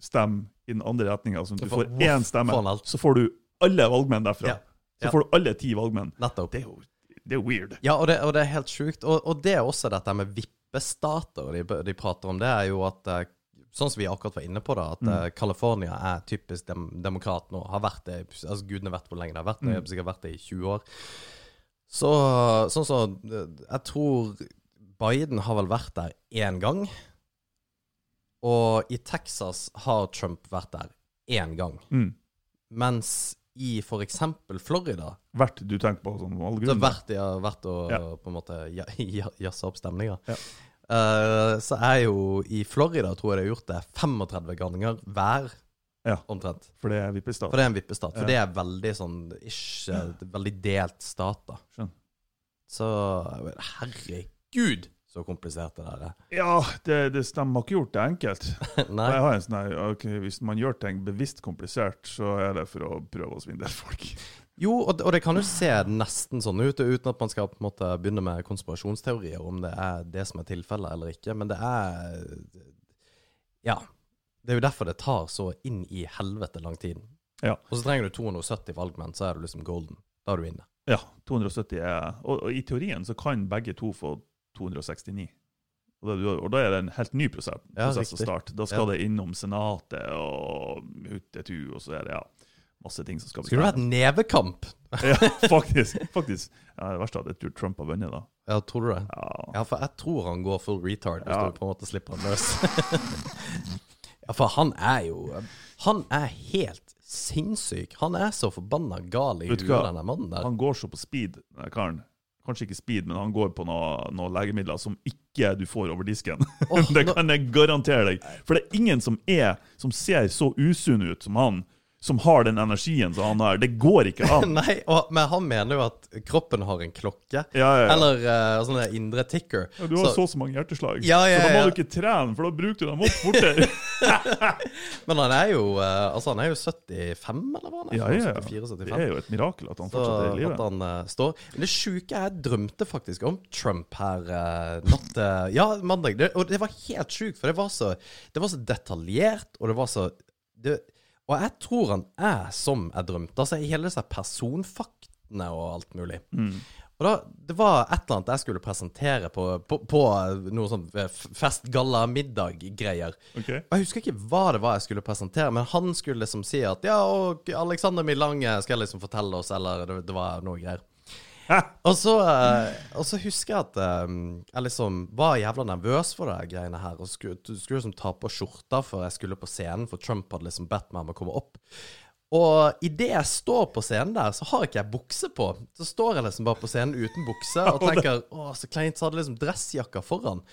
stemmer i den andre retninga, Så du får- én stemme, så får du alle valgmenn derfra. Så Ja. får du alle ti valgmenn. Nettopp. Det er jo det er weird. Ja, og det, og det er helt sjukt. Og, og det er også dette med vippestater de, de prater om. Det er jo at eh, Sånn som vi akkurat var inne på, da, at eh, California er typisk dem, demokrat nå. Har vært det altså Gudene vet hvor lenge det har vært det. mm. sikkert vært det i 20 år. Så sånn så eh, Jeg tror Biden har vel vært der én gang. Og i Texas har Trump vært der én gang. Mm. Mens i eksempel Florida Hvert du tenker på sånn så valggrunn. vært, de har vært å Ja. på en måte ja- ja- jazze opp stemninga. Ja. Uh, så er jo i Florida, tror jeg de har gjort det 35 ganger hver, Ja. omtrent. For det er vippestat. For det er en vippestat. For Ja. det er veldig sånn ish, veldig delt stat, da. Skjønner. Så herregud, så komplisert det der er. Ja, det, det stemmer. har ikke gjort det enkelt. Jeg har en sånn her, okay, Hvis man gjør ting bevisst komplisert, så er det for å prøve å svindle folk. Jo, og det, og det kan jo se nesten sånn ut, uten at man skal på en måte begynne med konspirasjonsteorier om det er det som er tilfellet eller ikke. Men det er Ja. Det er jo derfor det tar så inn i helvete lang tid. Ja. Og så trenger du 270 valgmenn, så er du liksom golden. Da er du inne. Ja, 270 er og, og i teorien så kan begge to få 269. Og og da er det en helt ny prosess, prosess å starte. Da skal det innom Senatet og huttetu, og så er det ja, masse ting som skal Skulle det vært nevekamp? ja, faktisk. faktisk. Ja, det verste er at jeg tror Trump har vunnet, da. Ja, tror du det? Ja. Ja, for jeg tror han går full retard hvis Ja. du på en måte slipper han løs. ja, for han er jo Han er helt sinnssyk. Han er så forbanna gal i huet, denne mannen der. Han går så på speed, den karen. Kanskje ikke speed, men han går på noen noe legemidler som ikke du får over disken. Oh, det kan jeg garantere deg. For det er ingen som er som ser så usunn ut som han, som har den energien som han har. Det går ikke an. Nei, og, men han mener jo at kroppen har en klokke. Ja, ja, ja. Eller uh, sånn indre ticker. Ja, Du har Så- så mange hjerteslag, Ja, ja, så da må du ikke trene, for da bruker du dem opp fortere. Men han er jo uh, Altså han er jo 75, eller hva han er? Ja, ja, noe? ja. 74, Det er jo et mirakel at han Så fortsatt er i at han uh, står Men det sjuke er jeg drømte faktisk om Trump her natt Ja, mandag. Det, og det var helt sjukt, for det var så Det var så detaljert, og det var så det, Og jeg tror han er som jeg drømte. Altså i hele disse personfaktene og alt mulig. Mm. Og da, Det var et eller annet jeg skulle presentere på, på, på noe sånn eh, fest-galla-middag-greier. Okay. Og Jeg husker ikke hva det var jeg skulle presentere, men han skulle liksom si at ja, og Alexander Milange skal liksom fortelle oss, eller det, det var noe greier. Og så, eh, og så husker jeg at eh, jeg liksom var jævla nervøs for de greiene her. Og skulle, skulle liksom ta på skjorta før jeg skulle på scenen, for Trump hadde liksom bedt meg om å komme opp. Og idet jeg står på scenen der, så har ikke jeg bukse på. Så står jeg liksom bare på scenen uten bukse og tenker å, så kleint. Så hadde jeg liksom dressjakka foran.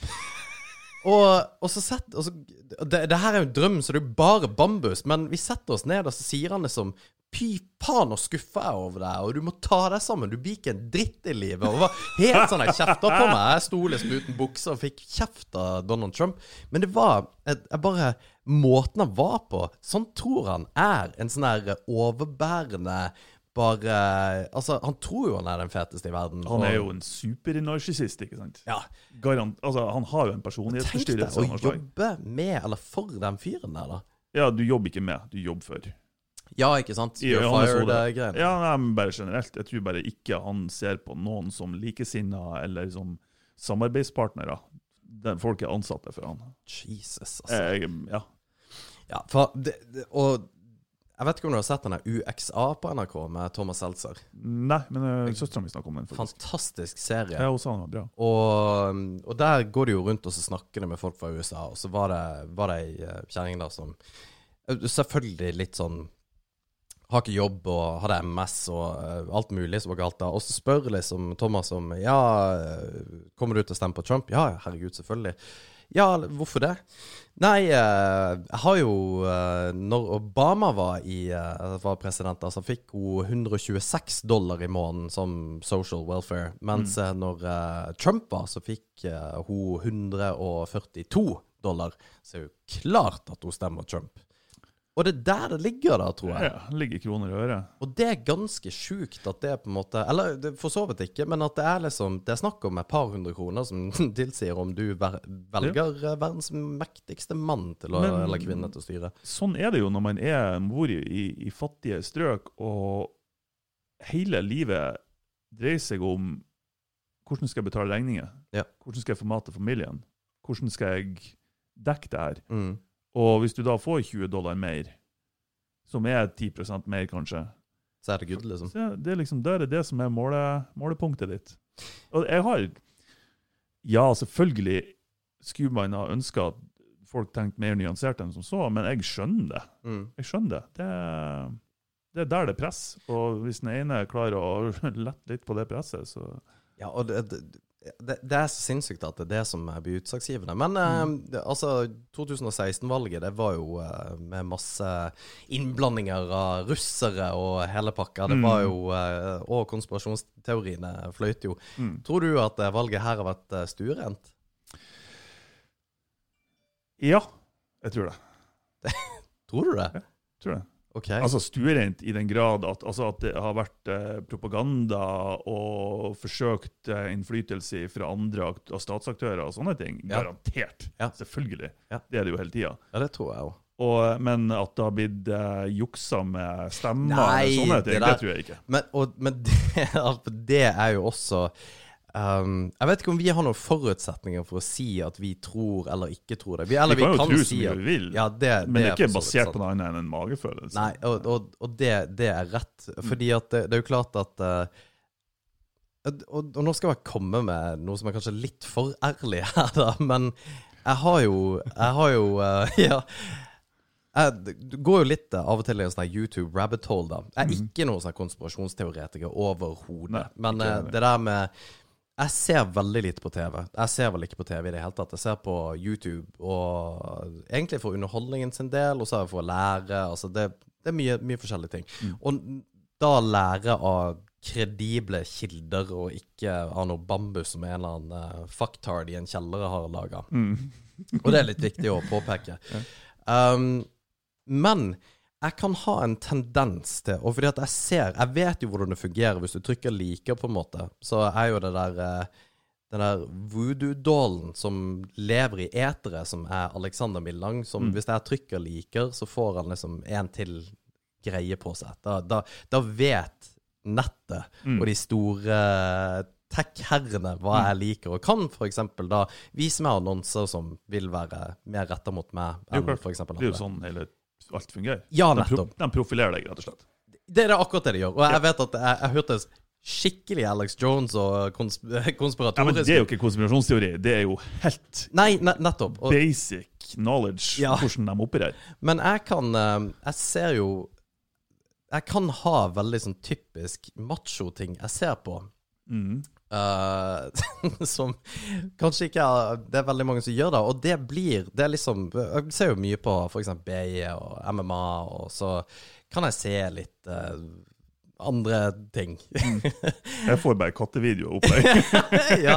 Og, og så sett, og så, det, det her er jo en drøm, så det er jo bare bambus. Men vi setter oss ned, og så sier han liksom Fy faen, så skuffa jeg er over deg, og du må ta deg sammen. Du blir ikke en dritt i livet. Og var helt sånn Jeg kjefta på meg. Jeg sto liksom uten bukse og fikk kjeft av Donald Trump. Men det var jeg, jeg bare Måten han var på Sånn tror han er en sånn her overbærende bare Altså, han tror jo han er den feteste i verden. Han er jo en supernarsissist, ikke sant? Ja. Garant, altså, han har jo en Tenk deg personlighetsforstyrrelse. å jobbe med eller for den fyren der, da. Ja, du jobber ikke med, du jobber for. Ja, ikke sant? You're ja, fired-greiene. Ja, nei, men bare generelt. Jeg tror bare ikke han ser på noen som likesinna eller som samarbeidspartnere. Den folk er ansatte for han. Jesus, altså. Jeg, ja. Ja, for det, det, og jeg vet ikke om du har sett denne UXA på NRK med Thomas Seltzer. Nei, men uh, søstera mi snakka om den. faktisk. Fantastisk serie. Ja, sa den var bra. Og, og der går de jo rundt og så snakker de med folk fra USA, og så var det, var det ei eh, kjerring der som eh, Selvfølgelig litt sånn har ikke jobb og hadde MS og eh, alt mulig som var galt da. Og så spør liksom Thomas om Ja, eh, kommer du til å stemme på Trump? Ja, herregud, selvfølgelig. Ja, hvorfor det? Nei, eh, jeg har jo eh, Når Obama var, i, eh, var president, så fikk hun 126 dollar i måneden som social welfare. Mens mm. når Trump var, så fikk hun 142 dollar. Så er jo klart at hun stemmer Trump. Og det er der det ligger, da, tror jeg. Ja, ligger kroner i øret. Og det er ganske sjukt at det er på en måte Eller for så vidt ikke, men at det er liksom Det er snakk om et par hundre kroner som tilsier om du velger ja. verdens mektigste mann til å, Men- eller kvinne til å styre. Sånn er det jo når man er bor i, i, fattige strøk, og hele livet dreier seg om hvordan skal jeg betale regninger? Ja. Hvordan skal jeg få mat til familien? Hvordan skal jeg dekke det her? Mm. Og hvis du da får 20 dollar mer, som er 10% mer kanskje, Så er det good, liksom. så det er liksom, da er det som er måle, målepunktet ditt. Og jeg har Ja, selvfølgelig skulle man ha ønska at folk tenkte mer nyansert enn som så, men jeg skjønner det. Mm. Jeg skjønner det. Det er, det er der det er press. Og hvis den ene klarer å lette litt på det presset, så Ja, og det, det, det, er så sinnssykt at det er det som blir utslagsgivende. Men eh, altså, 2016-valget, det var jo eh, med masse innblandinger av russere og hele pakka. Det var jo eh, Og konspirasjonsteoriene fløyt jo. Mm. Tror du at eh, valget her har vært eh, stuerent? Ja, jeg tror det. Tror du det? Ja, Tror det. OK. Altså stuerent i den grad at, altså at det har vært eh, propaganda og forsøkt eh, innflytelse fra andre av statsaktører og sånne ting. Ja. Garantert. Ja. Selvfølgelig. Ja. Det er det jo hele tida. ja, det tror jeg også. Og, men at det har blitt eh, juksa med stemmer Nei, og sånne ting, det det, tror jeg ikke. Men, og, men det, altså, det er jo også um, Jeg vet ikke om vi har noen forutsetninger for å si at vi tror eller ikke tror det. Vi, eller Vi kan jo tro så si som at- vi vil, Ja, det, men det er ikke basert på noe annet enn en magefølelse. Nei, og, og, og det, det er rett. Fordi at det, det er jo klart at uh, og, og nå skal jeg komme med noe som er kanskje litt for ærlig her, da. Men jeg har jo Jeg har jo uh, Ja. jeg, går jo litt av og til i en sånn YouTube rabbit hole, da. Jeg er ikke noen sånn konspirasjonsteoretiker overhodet. Men eh, det der med Jeg ser veldig lite på TV. Jeg ser vel ikke på TV i det hele tatt. Jeg ser på YouTube, og egentlig for underholdningen sin del, og så er det for å lære. Altså det, det er mye, mye forskjellige ting. Mm. Og da lære av kredible kilder, og ikke av noe bambus som en eller annen uh, fucktard i en kjeller har laga. Mm. Og det er litt viktig å påpeke. Um, men jeg kan ha en tendens til Og fordi at jeg ser Jeg vet jo hvordan det fungerer hvis du trykker 'liker', på en måte. Så er jo det der eh, den der voodoo-dålen som lever i eteret, som er Alexander Millang, som hvis jeg trykker 'liker', så får han liksom en til greie på seg. Da, da, da vet nettet og de store tech-herrene hva jeg liker, og kan f.eks. da vise meg annonser som vil være mer retta mot meg enn for f.eks. Det er jo sånn hele alt fungerer. Ja, De, pro nettopp. de profilerer deg, rett og slett. Det er det akkurat det de gjør. Og jeg vet at jeg, jeg hørtes skikkelig Alex Jones og kons Ja, men Det er jo ikke konspirasjonsteori, det er jo helt Nei, ne nettopp. Og, basic knowledge Ja. hvordan de opererer. men jeg kan eh, Jeg ser jo Jeg kan ha veldig sånn typisk macho-ting jeg ser på. Mm. Eh, som kanskje ikke er Det er veldig mange som gjør det. Og det blir Det er liksom Jeg ser jo mye på f.eks. BI og MMA, og så kan jeg se litt uh, andre ting. Jeg får bare kattevideo opp der. ja.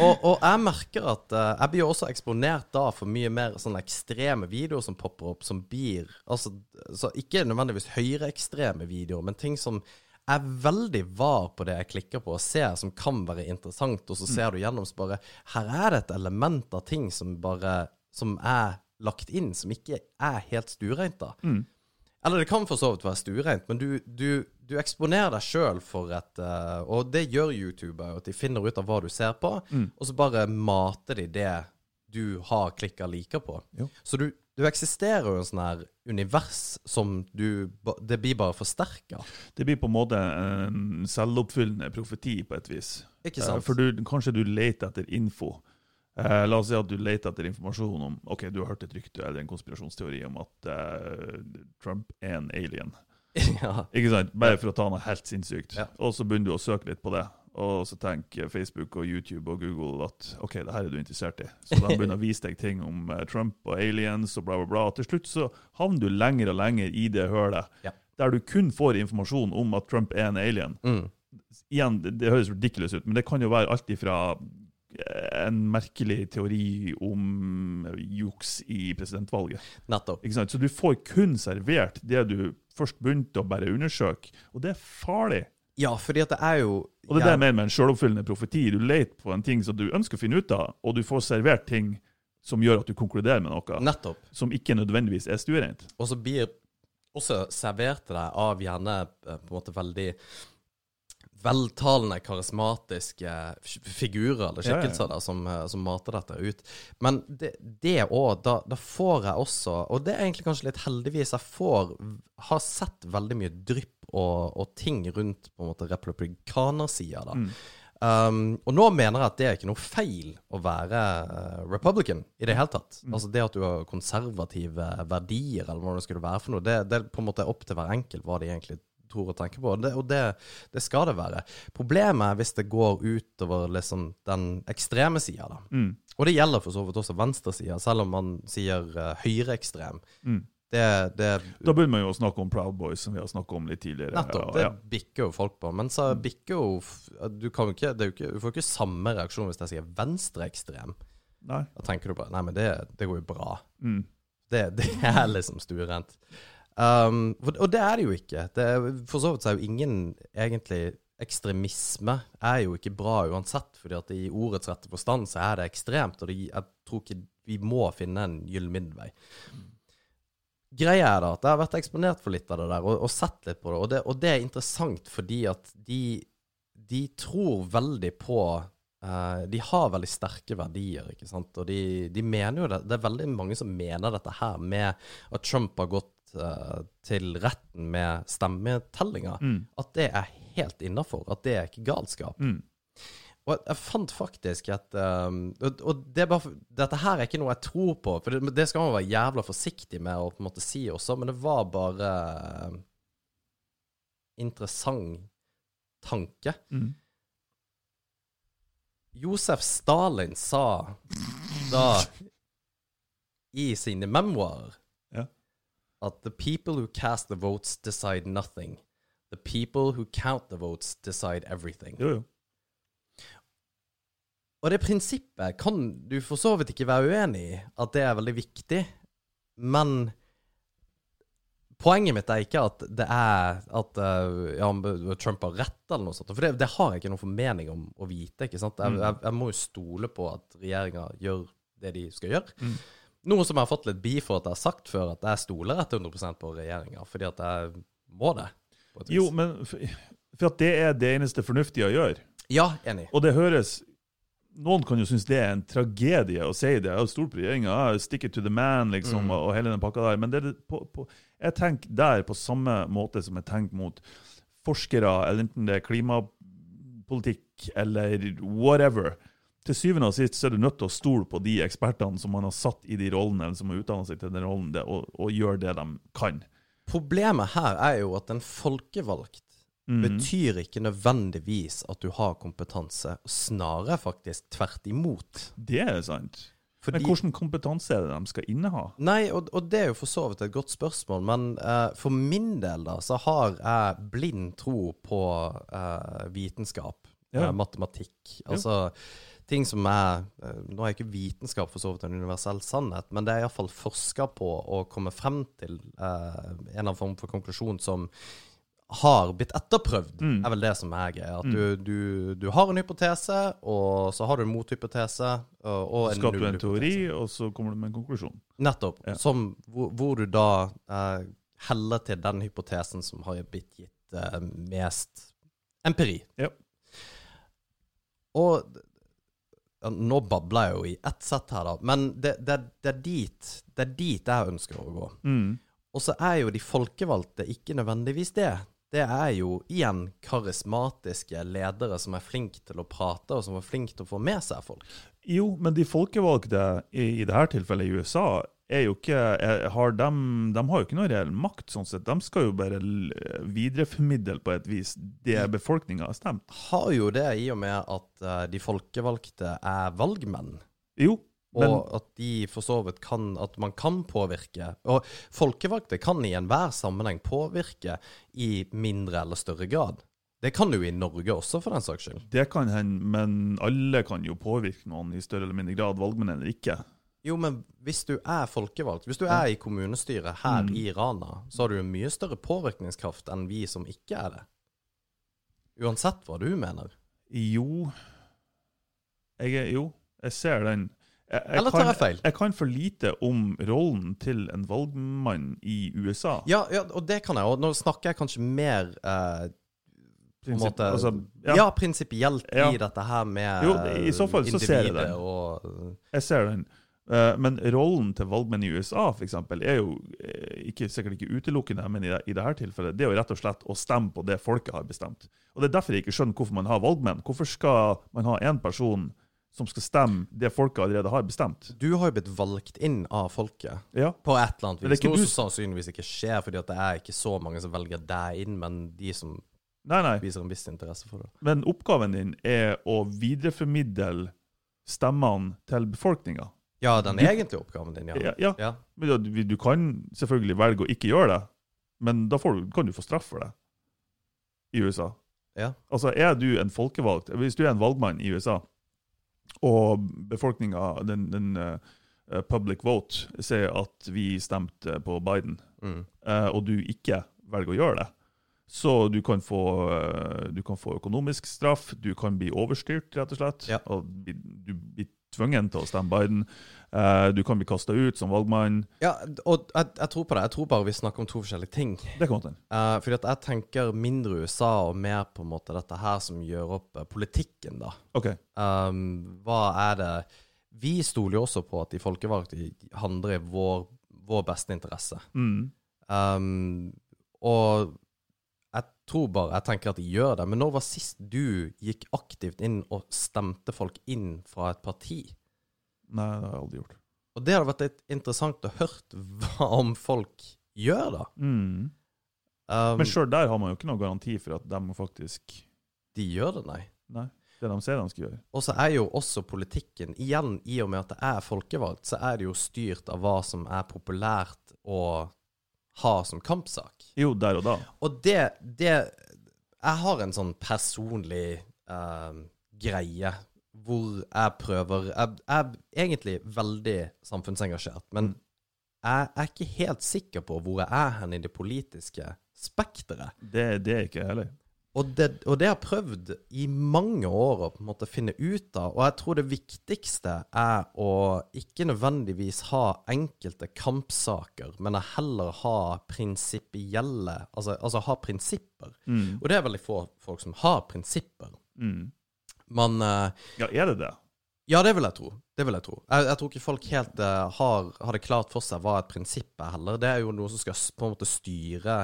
Og, og jeg merker at uh, jeg blir jo også eksponert da for mye mer sånne ekstreme videoer som popper opp, som blir Altså, så ikke nødvendigvis høyreekstreme videoer, men ting som er veldig var på det jeg klikker på og ser, som kan være interessant, og så ser du gjennom, så bare Her er det et element av ting som bare Som er lagt inn, som ikke er helt stuereint, da. Eller det kan for så vidt være stuereint, men du, du, du eksponerer deg sjøl for et uh, Og det gjør YouTuber, at de finner ut av hva du ser på, og så bare mater de det du har klikka liker på. Jo. Så du, du eksisterer jo en sånn her univers som du Det blir bare forsterka. Det blir på en måte en selvoppfyllende profeti på et vis. Ikke Eh, sant? For du, kanskje du leter etter info. Eh, la oss si at du leter etter informasjon om Ok, du har hørt et rykte eller en konspirasjonsteori om at eh, Trump er en alien. ja. Ikke sant? Bare for å ta noe helt sinnssykt. Ja. Og så begynner du å søke litt på det. Og så tenker Facebook og YouTube og Google at ok, det her er du interessert i. Så de begynner å vise deg ting om eh, Trump og aliens og bla, bla, bla. Til slutt så havner du lenger og lenger i det hølet Ja. der du kun får informasjon om at Trump er en alien. Mm. Igjen, det, det høres ridiculous ut, men det kan jo være alt ifra eh, en merkelig teori om juks i presidentvalget. Nettopp. Så du får kun servert det du først begynte å bare undersøke, og det er farlig. Ja, fordi at det er jo Og det er det jeg mener med en selvoppfyllende profeti. Du leter på en ting som du ønsker å finne ut av, og du får servert ting som gjør at du konkluderer med noe Nettopp. som ikke nødvendigvis er stuereint. Og så blir også servert til deg av gjerne eh, på en måte veldig veltalende, karismatiske figurer eller skikkelser ja, ja. Der, som, eh, som mater dette ut. Men det- det òg, da, da får jeg også Og det er egentlig kanskje litt heldigvis jeg får Har sett veldig mye drypp og, og ting rundt på en måte republikanersida, da. Um, og nå mener jeg at det er ikke noe feil å være eh, republican i det hele tatt. Altså det at du har konservative verdier, eller hva det skulle være for noe, det, det er på en måte opp til hver enkelt hva de egentlig tror og tenker på. Det, og det, det skal det være. Problemet er hvis det går utover liksom den ekstreme sida, da. Mm. Og det gjelder for så vidt også venstresida, selv om man sier uh, høyreekstrem. Mm. Det, det Da begynner man jo å snakke om Proud Boys, som vi har snakket om litt tidligere. Nettopp. Det ja. bikker jo folk på. Men så bikker jo Du, kan jo ikke, det jo ikke, du får jo ikke samme reaksjon hvis jeg sier venstreekstrem. Da tenker du bare Nei, men det, det går jo bra. Mm. Det, det er liksom stuerent. Um, og det er det jo ikke. Det er, for så vidt så er jo ingen egentlig Ekstremisme er jo ikke bra uansett, fordi at i ordets rette forstand så er det ekstremt. Og det, jeg tror ikke vi må finne en gyllen middelvei. Greia er da at jeg har vært eksponert for litt av det der, og, og sett litt på det. Og, det. og det er interessant fordi at de, de tror veldig på eh, De har veldig sterke verdier, ikke sant. Og de, de mener jo det. Det er veldig mange som mener dette her med at Trump har gått eh, til retten med stemmetellinga. Mm. At det er helt innafor. At det er ikke galskap. Mm. Og jeg fant faktisk et um, Og, og det bare, dette her er ikke noe jeg tror på, for det, det skal man være jævla forsiktig med å på en måte si også, men det var bare uh, interessant tanke. Mm. Josef Stalin sa da i sine memoarer Ja. at the people who cast the votes decide nothing. The people who count the votes decide everything. Jo, jo. Og det prinsippet kan du for så vidt ikke være uenig i, at det er veldig viktig, men Poenget mitt er ikke at det er at eh, ja, Trump har rett, eller noe sånt. For det, det har jeg ikke noen formening om å vite. ikke sant? Jeg, Mm. jeg, jeg må jo stole på at regjeringa gjør det de skal gjøre. Mm. Noe som jeg har fått litt bi for at jeg har sagt før, at jeg stoler 100% på regjeringa. Fordi at jeg må det. på et vis. Jo, men for, for at det er det eneste fornuftige å gjøre. Ja, enig. Og det høres Noen kan jo synes det er en tragedie å si det. Jeg har stolt på regjeringa, stick it to the man, liksom, Mm. og, hele den pakka der. Men det det på, på, jeg tenker der på samme måte som jeg tenker mot forskere, eller enten det er klimapolitikk eller whatever. Til syvende og sist så er du nødt til å stole på de ekspertene som man har satt i de rollene, eller som har utdannet seg til den rollen, og, og gjøre det de kan. Problemet her er jo at en folkevalgt Mhm. betyr ikke nødvendigvis at du har kompetanse, snarere faktisk tvert imot. Det er sant. Fordi, Men hvilken kompetanse er det de skal inneha? Nei, og, og det er jo for så vidt et godt spørsmål, men eh, for min del da, så har jeg blind tro på eh, vitenskap, Ja. eh, matematikk. Altså ting som er eh, Nå er ikke vitenskap for så vidt en universell sannhet, men det er iallfall forska på å komme frem til eh, en eller annen form for konklusjon som har blitt etterprøvd, Mm. er vel det som er greia. At du, du, du har en hypotese, og så har du en mothypotese, og, en skaper du en teori, og så kommer du med en konklusjon. Nettopp. Ja. Som, hvor, hvor du da eh, heller til den hypotesen som har blitt gitt eh, mest empiri. Ja. Og ja, Nå babler jeg jo i ett sett her, da, men det, det, det, er dit, det er dit jeg ønsker å gå. Mm. Og så er jo de folkevalgte ikke nødvendigvis det. Det er jo igjen karismatiske ledere som er flinke til å prate, og som er flinke til å få med seg folk. Jo, men de folkevalgte i, i dette tilfellet i USA er jo ikke, er, har de, de har jo ikke noe reell makt. sånn sett. De skal jo bare videreformidle på et vis det befolkninga har stemt. Har jo det i og med at eh, de folkevalgte er valgmenn. Jo, men Og at de for så vidt kan At man kan påvirke. Og folkevalgte kan i enhver sammenheng påvirke i mindre eller større grad. Det kan du i Norge også, for den saks skyld. det kan hende, men alle kan jo påvirke noen i større eller mindre grad, valgmenn eller ikke. Jo, men hvis du er folkevalgt, hvis du er i kommunestyret her Mm. i Rana, så har du en mye større påvirkningskraft enn vi som ikke er det. Uansett hva du mener. Jo Jeg er Jo, jeg ser den. Jeg, jeg Eller tar jeg feil? Jeg kan for lite om rollen til en valgmann i USA. Ja, ja, og det kan jeg. Og nå snakker jeg kanskje mer eh, på en måte altså, Ja, ja, prinsipielt Ja. i dette her med Jo, i så fall så ser jeg den. og jeg ser den. Eh, Men rollen til valgmenn i USA for eksempel, er jo eh, ikke, sikkert ikke utelukkende, men i, det, i dette tilfellet, det er jo rett og slett å stemme på det folket har bestemt. Og Det er derfor jeg ikke skjønner hvorfor man har valgmenn. Hvorfor skal man ha én person som skal stemme det folket allerede har bestemt? Du har jo blitt valgt inn av folket Ja, på et eller annet vis. Noe du- som sannsynligvis ikke skjer, fordi det er ikke så mange som velger deg inn, men de som Nei, nei. viser en viss interesse for det. Men oppgaven din er å videreformidle stemmene til befolkninga. Ja, den Du- egentlige oppgaven din, ja. Ja, ja. Men du, du kan selvfølgelig velge å ikke gjøre det, men da får du, kan du få straff for det i USA. Ja. Altså, er du en folkevalgt Hvis du er en valgmann i USA, og befolkninga, den, den uh, public vote, sier at vi stemte på Biden, Mm. uh, og du ikke velger å gjøre det, så du kan få, eh, du kan få økonomisk straff, du kan bli overstyrt, rett og slett. Ja. Og du blir tvungen til å stemme Biden. Eh, du kan bli kasta ut som valgmann. ja, og jeg, jeg tror på det. Jeg tror bare vi snakker om to forskjellige ting. Det kommer til. Uh, fordi at jeg tenker mindre USA og mer på en måte dette her som gjør opp eh, politikken, da. OK. Um, hva er det Vi stoler jo også på at de folkevalgte handler i vår, vår beste interesse. Mm. Um, og tror bare Jeg tenker at de gjør det. Men når var sist du gikk aktivt inn og stemte folk inn fra et parti? Nei, det har jeg aldri gjort. Og det hadde vært litt interessant å høre hva om folk gjør, da. Mm. Um, Men sjøl der har man jo ikke noen garanti for at de faktisk de gjør det, nei. Nei, det de sier de skal gjøre. Og så er jo også politikken, igjen i og med at det er folkevalgt, så er det jo styrt av hva som er populært å ha som kampsak. Jo, der og da. Og det, det Jeg har en sånn personlig eh, greie hvor jeg prøver Jeg jeg er egentlig veldig samfunnsengasjert, men jeg er ikke helt sikker på hvor jeg er hen i det politiske spekteret. Det, det er ikke jeg heller. Og det, og det har jeg prøvd i mange år å på en måte finne ut av. Og jeg tror det viktigste er å ikke nødvendigvis ha enkelte kampsaker, men heller ha prinsipielle Altså, altså ha prinsipper. Mm. Og det er veldig få folk som har prinsipper. Mm. Men uh, Ja, er det det? Ja, det vil jeg tro. Det vil jeg tro. Jeg, jeg tror ikke folk helt uh, har, har det klart for seg hva et prinsipp er heller. Det er jo noe som skal på en måte styre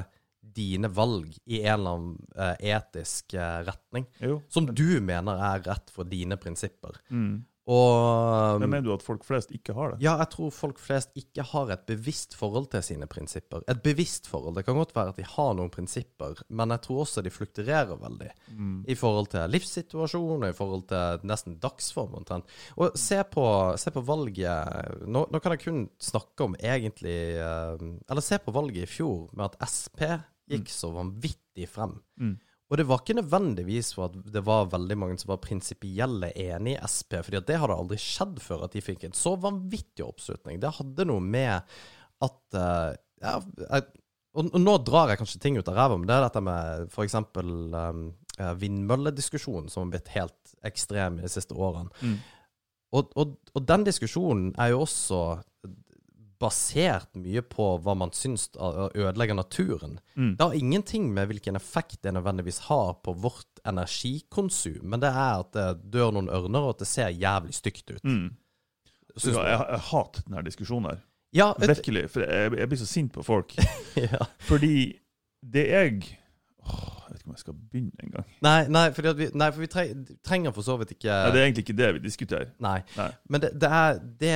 dine valg i en eller annen eh, etisk eh, retning. Jo. Som du mener er rett for dine prinsipper. Mm. Og Men mener du at folk flest ikke har det? ja, jeg tror folk flest ikke har et bevisst forhold til sine prinsipper. Et bevisst forhold. Det kan godt være at de har noen prinsipper, men jeg tror også de flukturerer veldig. Mm. I forhold til livssituasjon og i forhold til nesten dagsform omtrent. Og se på, se på valget nå, nå kan jeg kun snakke om egentlig eh, Eller se på valget i fjor, med at SP gikk så vanvittig frem. Mm. Og det var ikke nødvendigvis for at det var veldig mange som var prinsipielle enig i SP, fordi det hadde aldri skjedd før at de fikk en så vanvittig oppslutning. Det hadde noe med at uh, ja, jeg, og, og nå drar jeg kanskje ting ut av ræva, men det er dette med f.eks. Um, eh, vindmøllediskusjonen som har blitt helt ekstrem i de siste årene. Mm. Og, og, og den diskusjonen er jo også basert mye på hva man syns ødelegger naturen. Mm. Det har ingenting med hvilken effekt det nødvendigvis har på vårt energikonsum, men det er at det dør noen ørner, og at det ser jævlig stygt ut. Mm. Ja, jeg, jeg hater denne diskusjonen her. Ja, et, Virkelig. For jeg, jeg blir så sint på folk. ja. Fordi det jeg Åh, Jeg vet ikke om jeg skal begynne engang. Nei, nei, vi, nei, for vi tre, trenger for så vidt ikke Nei, det er egentlig ikke det vi diskuterer. Nei. Nei. Men det, det er det,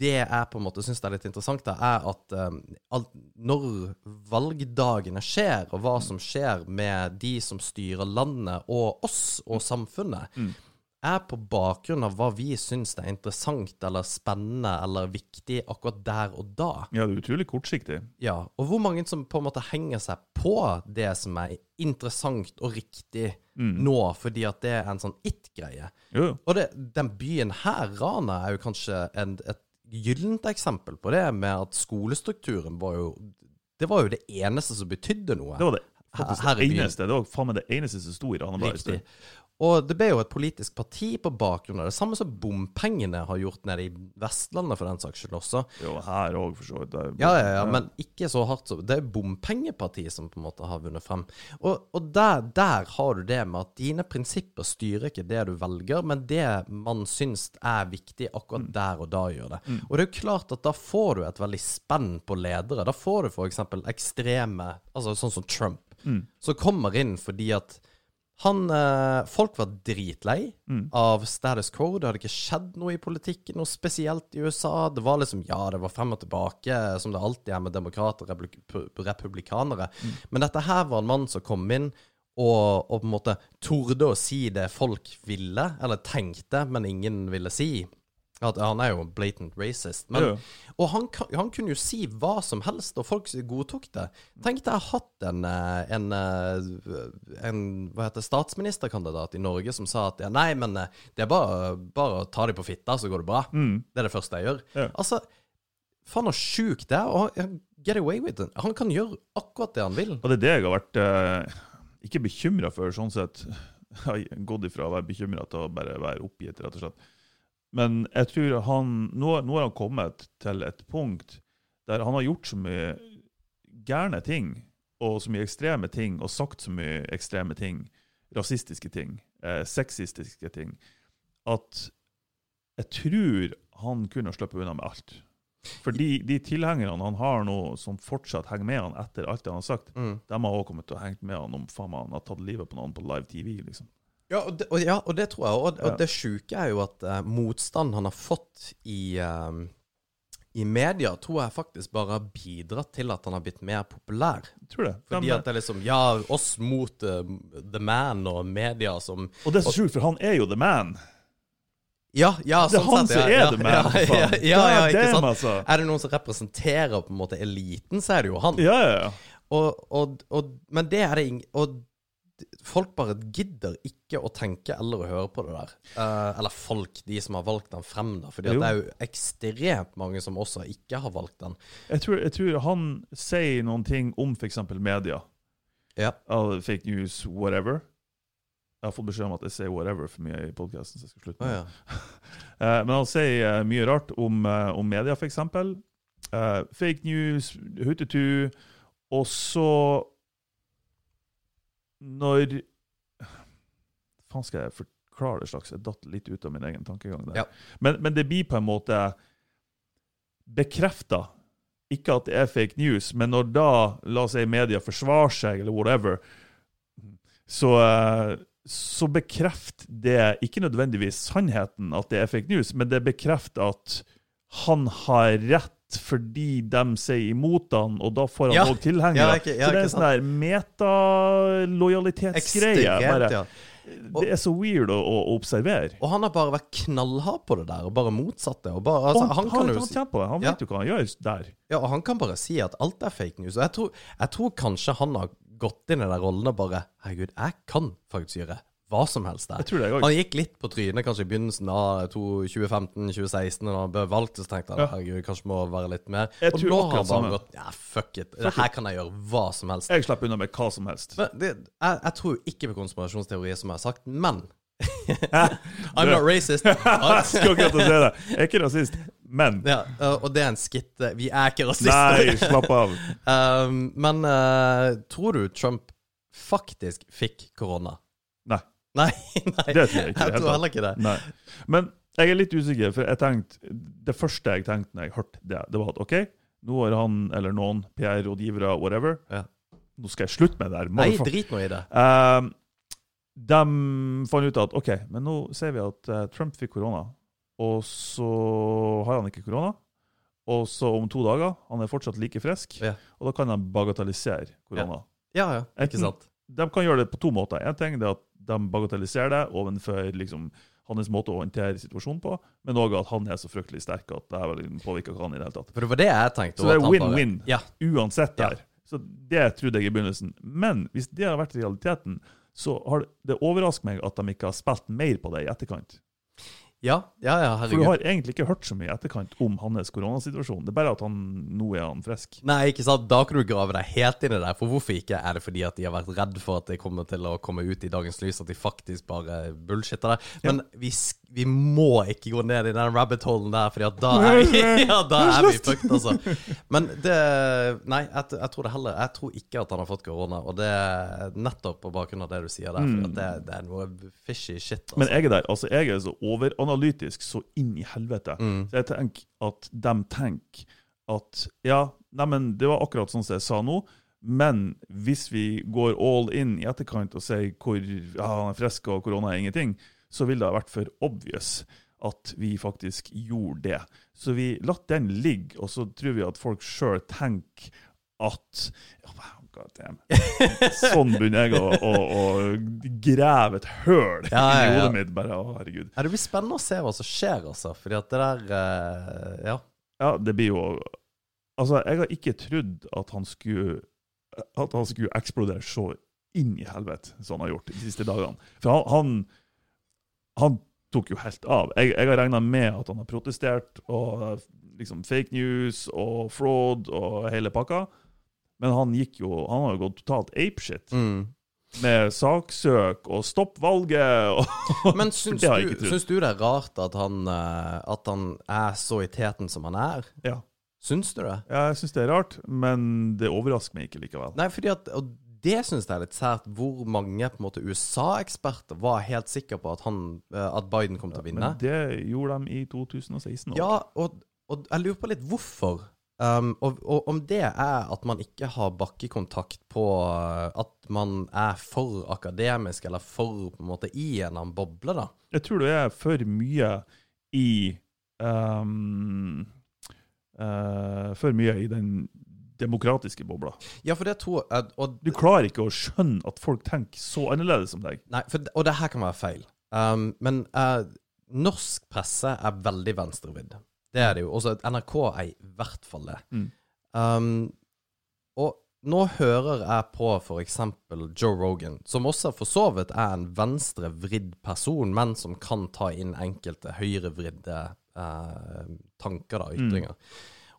det jeg på en måte syns er litt interessant, da, er at um, alt, når valgdagene skjer, og hva som skjer med de som styrer landet, og oss og samfunnet, Mm. er på bakgrunn av hva vi syns er interessant eller spennende eller viktig akkurat der og da. Ja, det er utrolig kortsiktig. Ja, Og hvor mange som på en måte henger seg på det som er interessant og riktig Mm. nå, fordi at det er en sånn it-greie. Og det, den byen her, Rana, er jo kanskje en, et gyllent eksempel på det, med at skolestrukturen var jo Det var jo det eneste som betydde noe. Det var det faktisk Her det eneste. Det var faen meg det eneste som sto i i Riktig. Og det ble jo et politisk parti på bakgrunn av det. Samme som bompengene har gjort nede i Vestlandet, for den saks skyld også. Jo, her òg, for så vidt. Ja, ja, ja, men ikke så hardt som Det er bompengepartiet som på en måte har vunnet frem. Og, og der, der har du det med at dine prinsipper styrer ikke det du velger, men det man syns er viktig akkurat Mm. der og da gjør det. Og det er jo klart at da får du et veldig spenn på ledere. Da får du f.eks. ekstreme, altså sånn som Trump, Mm. som kommer inn fordi at han, eh, Folk var dritlei Mm. av status quo. Det hadde ikke skjedd noe i politikken, noe spesielt i USA. Det var liksom, ja, det var frem og tilbake, som det alltid er med demokrater og republik republikanere. Mm. Men dette her var en mann som kom inn og, og på en måte torde å si det folk ville, eller tenkte, men ingen ville si. At han er jo blatant racist. Men, Ja, ja. Og han, han kunne jo si hva som helst, og folk godtok det. Tenk deg hatt en, eh, en, eh, en hva heter statsministerkandidat i Norge som sa at ja, nei, men eh, det er bare, bare å ta dem på fitta, så går det bra. Mm. Det er det første jeg gjør. Altså, faen så sjukt det er. Og han- get away with it. Han kan gjøre akkurat det han vil. Og det er det jeg har vært eh, ikke bekymra for, sånn sett. Jeg har gått ifra å være bekymra til å bare være oppgitt, rett og slett. Men jeg tror han nå, nå har han kommet til et punkt der han har gjort så mye gærne ting, og så mye ekstreme ting, og sagt så mye ekstreme ting, rasistiske ting, eh, sexistiske ting, at jeg tror han kunne sluppet unna med alt. For de, de tilhengerne han har nå, som fortsatt henger med han etter alt det han har sagt, Mm. de har også kommet til å henge med han om faen han har tatt livet på noen på live TV. liksom. Ja, og det, og, ja, og det tror jeg. Og, og det sjuke er jo at uh, motstand han har fått i, uh, i media, tror jeg faktisk bare har bidratt til at han har blitt mer populær. Tror det. Fordi at det er liksom Ja, oss mot uh, The Man og media som og det er så sjukt, for han er jo the man. Ja, ja, sånn Det er sånn han som er ja, the man, Ja, for ja, faen. ja, ja, ikke sant? altså. Er det noen som representerer på en måte eliten, så er det jo han. Ja, ja, ja. Og, og, og, men det er det ingen Og folk bare gidder ikke å tenke eller å høre på det der. Eh, eller folk, de som har valgt den frem, da. Fordi det er jo ekstremt mange som også ikke har valgt den. Jeg tror, jeg tror han sier noen ting om f.eks. media. Ja. Uh, fake news, whatever. Jeg har fått beskjed om at jeg sier whatever for mye i podkasten, så jeg skal slutte med det. ja. uh, Men han sier eh, mye rart om, uh, om media, f.eks. Uh, fake news, hutetu. Og så Når faen skal jeg forklare det slags? Jeg datt litt ut av min egen tankegang der. Ja. Men, men det blir på en måte bekrefta. Ikke at det er fake news, men når da, la oss si, media forsvarer seg, eller whatever, så, eh, så bekrefter det ikke nødvendigvis sannheten at det er fake news, men det bekrefter at han har rett fordi de sier imot han, og da får han Ja. òg tilhengere. Ja, ikke- ja, så det er en sånn der metalojalitetsgreie. Ja. Det er så weird å, å observere. Og han har bare vært knallhard på det der, og bare motsatt det. Bare, altså, han, han han, si det. han Ja. vet jo hva han gjør der. Ja, og han kan bare si at alt er fake news. Og jeg tror, jeg tror kanskje han har gått inn i den rollen og bare Herregud, jeg kan faktisk gjøre hva som helst der. Jeg tror det jeg Han gikk litt på trynet kanskje i begynnelsen av 2015-2016, da han ble valgt. Så tenkte han Ja. herregud, kanskje må være litt mer. Jeg og nå har han bare gått Ja, fuck it. Fuck her kan jeg gjøre hva som helst. Jeg slipper unna med hva som helst. Men det, jeg, jeg tror ikke på konspirasjonsteorier, som jeg har sagt, men I'm not racist. Til å si det. Jeg er ikke rasist, men ja, og det er en skitt. Vi er ikke rasister. Nei, slapp av. Um, men uh, tror du Trump faktisk fikk korona? Nei. Nei, nei. Det tror jeg ikke Jeg tror heller ikke det. Nei. Men jeg er litt usikker, for jeg tenkte, det første jeg tenkte når jeg hørte det, det var at OK, nå har han eller noen PR-rådgivere, whatever, Ja. nå skal jeg slutte med det der. Nei, drit nå i det. Um, de fant ut at OK, men nå ser vi at eh, Trump fikk korona, og så har han ikke korona. Og så om to dager, han er fortsatt like frisk, Ja. og da kan de bagatellisere korona. Ja, ja, ikke sant? De kan gjøre det på to måter. En ting er at de bagatelliserer det overfor liksom, hans måte å håndtere situasjonen på, men òg at han er så fryktelig sterk at det her påvirker ikke han i det hele tatt. For det var det jeg tenkte. Så det er win-win. Ja. Uansett der. Så det trodde jeg i begynnelsen. Men hvis det har vært realiteten, så har det, det overrasker meg at de ikke har spilt mer på det i etterkant. Ja, ja, ja, For du har egentlig ikke hørt så mye i etterkant om hans koronasituasjon. Det er bare at han, nå er han frisk. Nei, ikke sant? Da kan du grave deg helt inn i det. For hvorfor ikke? Er det fordi at de har vært redd for at det kommer til å komme ut i dagens lys, at de faktisk bare bullshitter det? Men vi, vi må ikke gå ned i den rabbit holen der, at da ja, da er vi fucked, altså. Men det Nei, jeg, jeg tror det heller Jeg tror ikke at han har fått korona, og det er nettopp på bakgrunn av det du sier der. For at det, det er noe fishy shit, altså. Men jeg er der. altså Jeg er så overanalytisk så inn i helvete. Mm. Så jeg tenker at de tenker at ja, neimen, det var akkurat sånn som jeg sa nå. Men hvis vi går all in i etterkant og sier hvor ja, han er frisk og korona er ingenting, så vil det ha vært for obvious at vi faktisk gjorde det. Så vi latt den ligge, og så tror vi at folk sjøl tenker at God damn. Sånn begynner jeg å, å, å grave et høl Ja, ja, i ja. hodet mitt. bare, å herregud. Ja, det blir spennende å se hva som skjer, altså. Fordi at det der eh, Ja. Ja, det blir jo Altså, jeg har ikke trodd at han skulle At han skulle eksplodere så inn i helvete som han har gjort de siste dagene. For han, han, han tok jo helt av. Jeg, jeg har regna med at han har protestert og liksom fake news og fraud og hele pakka. Men han gikk jo Han har jo gått totalt apeshit. Mm. Med saksøk og stopp valget og Men syns du, syns du det er rart at han, eh, at han er så i teten som han er? Ja. Syns du det? Ja, jeg syns det er rart, men det overrasker meg ikke likevel. Nei, fordi at Og det syns jeg er litt sært, hvor mange på en måte USA-eksperter var helt sikre på at, han, eh, at Biden kom til å vinne. Men det gjorde de i 2016 òg. Ja, og, og jeg lurer på litt hvorfor. Um, og, og om det er at man ikke har bakkekontakt på uh, at man er for akademisk, eller for på en måte i en annen boble, da. Jeg tror du er for mye i um, uh, For mye i den demokratiske bobla. Ja, for det tror jeg Du klarer ikke å skjønne at folk tenker så annerledes som deg. Nei, for, og det her kan være feil. Um, men uh, norsk presse er veldig venstrevidd. Det er det jo. Også NRK er i hvert fall det. Mm. Um, og nå hører jeg på f.eks. Joe Rogan, som også for så vidt er en venstrevridd person, men som kan ta inn enkelte høyrevridde uh, tanker, og ytringer.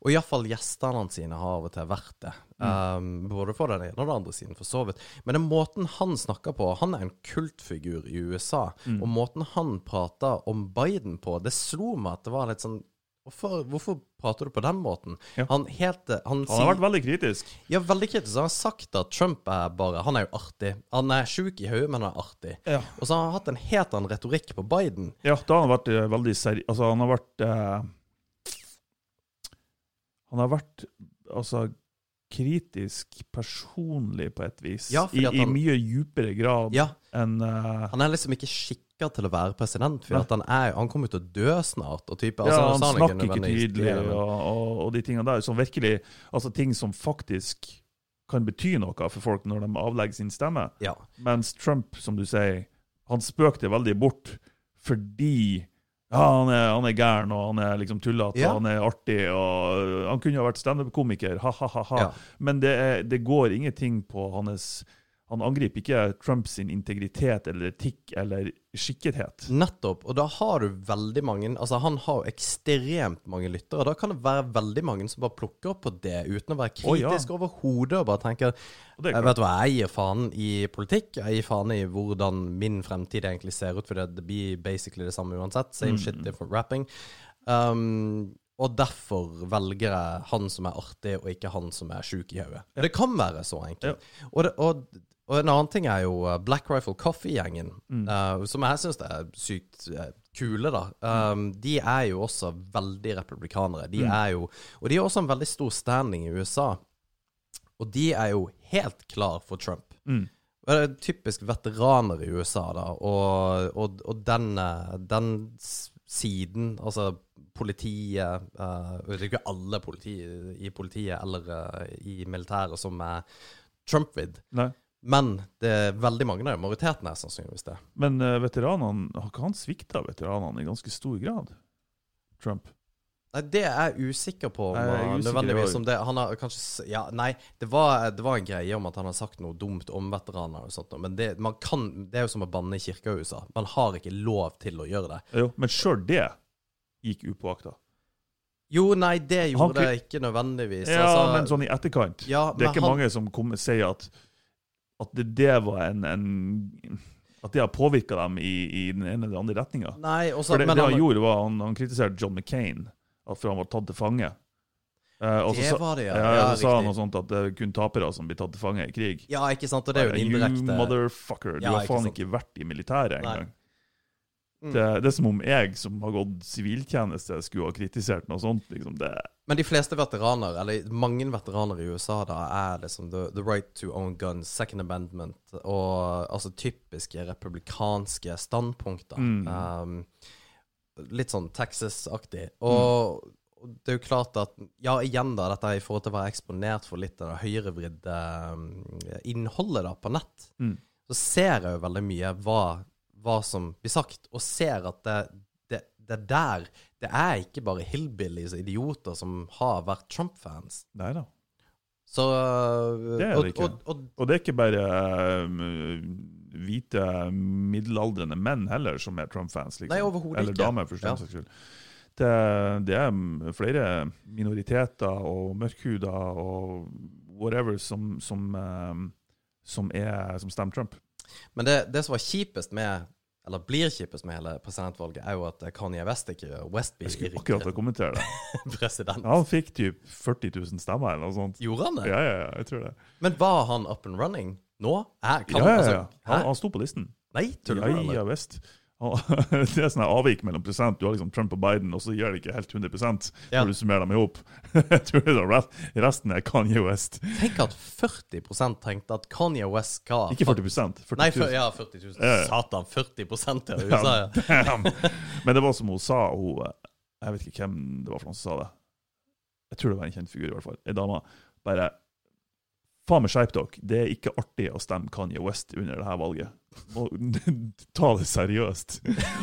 Og iallfall gjestene sine har av og til vært det. Um, både på den ene og den andre siden, for så vidt. Men den måten han snakker på Han er en kultfigur i USA. Og måten han prater om Biden på, det slo meg at det var litt sånn Hvorfor, hvorfor prater du på den måten? Ja. Han heter Han, Han har vært veldig kritisk. Ja, veldig kritisk. Han har sagt at Trump er bare Han er jo artig. Han er sjuk i hodet, men han er artig. Ja. Og så har han hatt en helt annen retorikk på Biden. Ja, da har han vært eh, veldig seri... Altså, han har vært eh, Han har vært altså kritisk personlig på et vis. Ja, I, han, I mye djupere grad Ja, enn uh, Han er liksom ikke skikka til å være president, for han, er, han kommer jo til å dø snart. Og type, Ja, han, han snakker ikke tydelig, og, og, og de tingene der. Som virkelig Altså ting som faktisk kan bety noe for folk når de avlegger sin stemme. Ja. Mens Trump, som du sier, han spøkte veldig bort fordi ja, han er, han er gæren, og han er liksom tullete, Ja. og han er artig, og han kunne jo vært standup-komiker, ha-ha-ha. Ja. Men det, er, det går ingenting på hans Han angriper ikke Trumps integritet eller etikk eller skikkethet. Nettopp. Og da har du veldig mange Altså, han har jo ekstremt mange lyttere. Da kan det være veldig mange som bare plukker opp på det, uten å være Å, ja. kritisk overhodet, og bare tenker er Jeg Vet vet hva, jeg gir faen i politikk. Jeg gir faen i hvordan min fremtid egentlig ser ut, for det blir basically det samme uansett. Same Mm. shit, different rapping. Um, og derfor velger jeg han som er artig, og ikke han som er sjuk i hodet. Det kan være så enkelt. Og, det, og, og en annen ting er jo uh, Black Rifle Coffee-gjengen, Mm. uh, som jeg syns er sykt uh, kule, da. Um, De er jo også veldig republikanere. De Mm. er jo Og de har også en veldig stor standing i USA. Og de er jo helt klar for Trump. Mm. Det er typisk veteraner i USA, da, og, og, og den, eh, den siden, altså politiet uh, Det er ikke alle politi, i politiet eller uh, i militæret som er Trump-vidd. Men det er veldig mange av. Majoriteten er sannsynligvis det. Men uh, veteranene, har ikke han svikta veteranene i ganske stor grad? Trump? Nei, Det er jeg usikker på Nei, jeg usikker nødvendigvis om det Han har kanskje Ja, nei, det var, det var en greie om at han har sagt noe dumt om veteraner og sånt, men det, man kan, det er jo som å banne i kirka i USA. Man har ikke lov til å gjøre det. Jo, men sjøl det gikk upåakta. Jo, nei, det gjorde han, det ikke nødvendigvis. Ja, altså, men sånn i etterkant. ja, Det er ikke han- mange som kommer, sier at, at det, det var en, en At det har påvirka dem i, i den ene eller andre retninga. For det, det han gjorde, var han, han kritiserte John McCain for han var tatt til fange. Eh, og så Det var det, ja. ja. Ja, så sa han noe sånt at det er kun tapere som blir tatt til fange i krig. Ja, ikke sant, og det er jo en You motherfucker. Du Ja, har faen ikke, ikke vært i militæret engang. Mm. Det, det er som om jeg, som har gått siviltjeneste, skulle ha kritisert noe sånt. Liksom. Det, Men de fleste veteraner, eller mange veteraner i USA, da, er liksom the, the right to own guns, second amendment, og altså typiske republikanske standpunkter. Mm. Um, litt sånn Texas-aktig. Og, mm det er jo klart at Ja, igjen, da, dette er i forhold til å være eksponert for litt av det høyrevridde um, innholdet da, på nett, Mm. så ser jeg jo veldig mye hva, hva som blir sagt, og ser at det, det, det er der Det er ikke bare hillbillies og idioter som har vært Trump-fans. nei da. Så Det er det ikke. Og, og, Og det er ikke bare um, hvite, middelaldrende menn heller som er Trump-fans. Liksom. Nei, overhodet Eller damer, for Ja. saks skyld. Det, det er mm, flere minoriteter og mørkhuder og whatever som, som, um, som, er, som stemmer Trump. Men det, det som var kjipest med eller blir kjipest med hele presidentvalget, er jo at Kanye West ikke Westby Jeg skulle akkurat ha kommentere det. president. Han fikk typ 40 000 stemmer eller noe sånt. Gjorde han det? Ja, ja, ja, jeg tror det. Men var han up and running nå? Er, Ja, kan, ja, altså, ja. Han, hæ? han sto på listen. Nei, tuller du? ja ja visst. Det er sånn avvik mellom prosent. Du har liksom Trump og Biden, og så gjør det ikke helt 100 Ja. når du summerer dem i hop. Resten er Kanye West. Tenk at 40% tenkte at Kanye West skal Ikke 40 40 Nei, for, ja, 40 000. Ja, ja. Satan, 40 til USA, ja. Damn. Men det var som hun sa, hun eh, Jeg vet ikke hvem det var for noen som sa det. Jeg tror det var en kjent figur, i hvert fall. Ei dame. Bare Faen meg skjerp dere. Det er ikke artig å stemme Kanye West under det her valget. Må, ta det seriøst.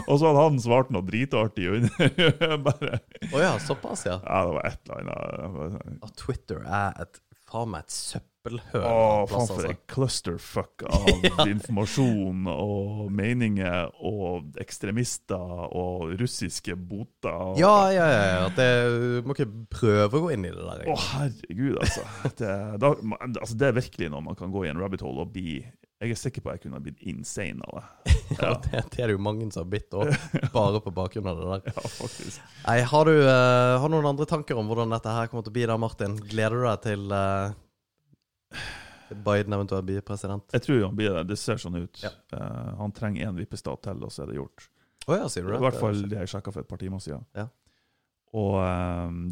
Og så hadde han svart noe dritartig under. Bare oh ja, såpass, ja. Ja, det var et eller annet. Og Twitter er et faen meg et søppelhøl. Å, faen for altså. en clusterfuck av informasjon og meninger og ekstremister og russiske boter. Ja, ja, ja. ja. Det, du må ikke prøve å gå inn i det der. Å, herregud, altså. Det, da, altså. det er virkelig noe man kan gå i en rabbit hole og bli Jeg er sikker på at jeg kunne ha blitt insane av det. Ja, det, det er det jo mange som har blitt òg, bare på bakgrunn av det der. Ja, faktisk. Nei, har du uh, har noen andre tanker om hvordan dette her kommer til å bli da, Martin? Gleder du deg til uh, Biden eventuelt blir president? Jeg tror han blir det. Det ser sånn ut. Ja. Uh, han trenger én vippestat til, og så er det gjort. Oh, ja, sier du det? I hvert fall det jeg sjekka for et par timer siden. Ja. Og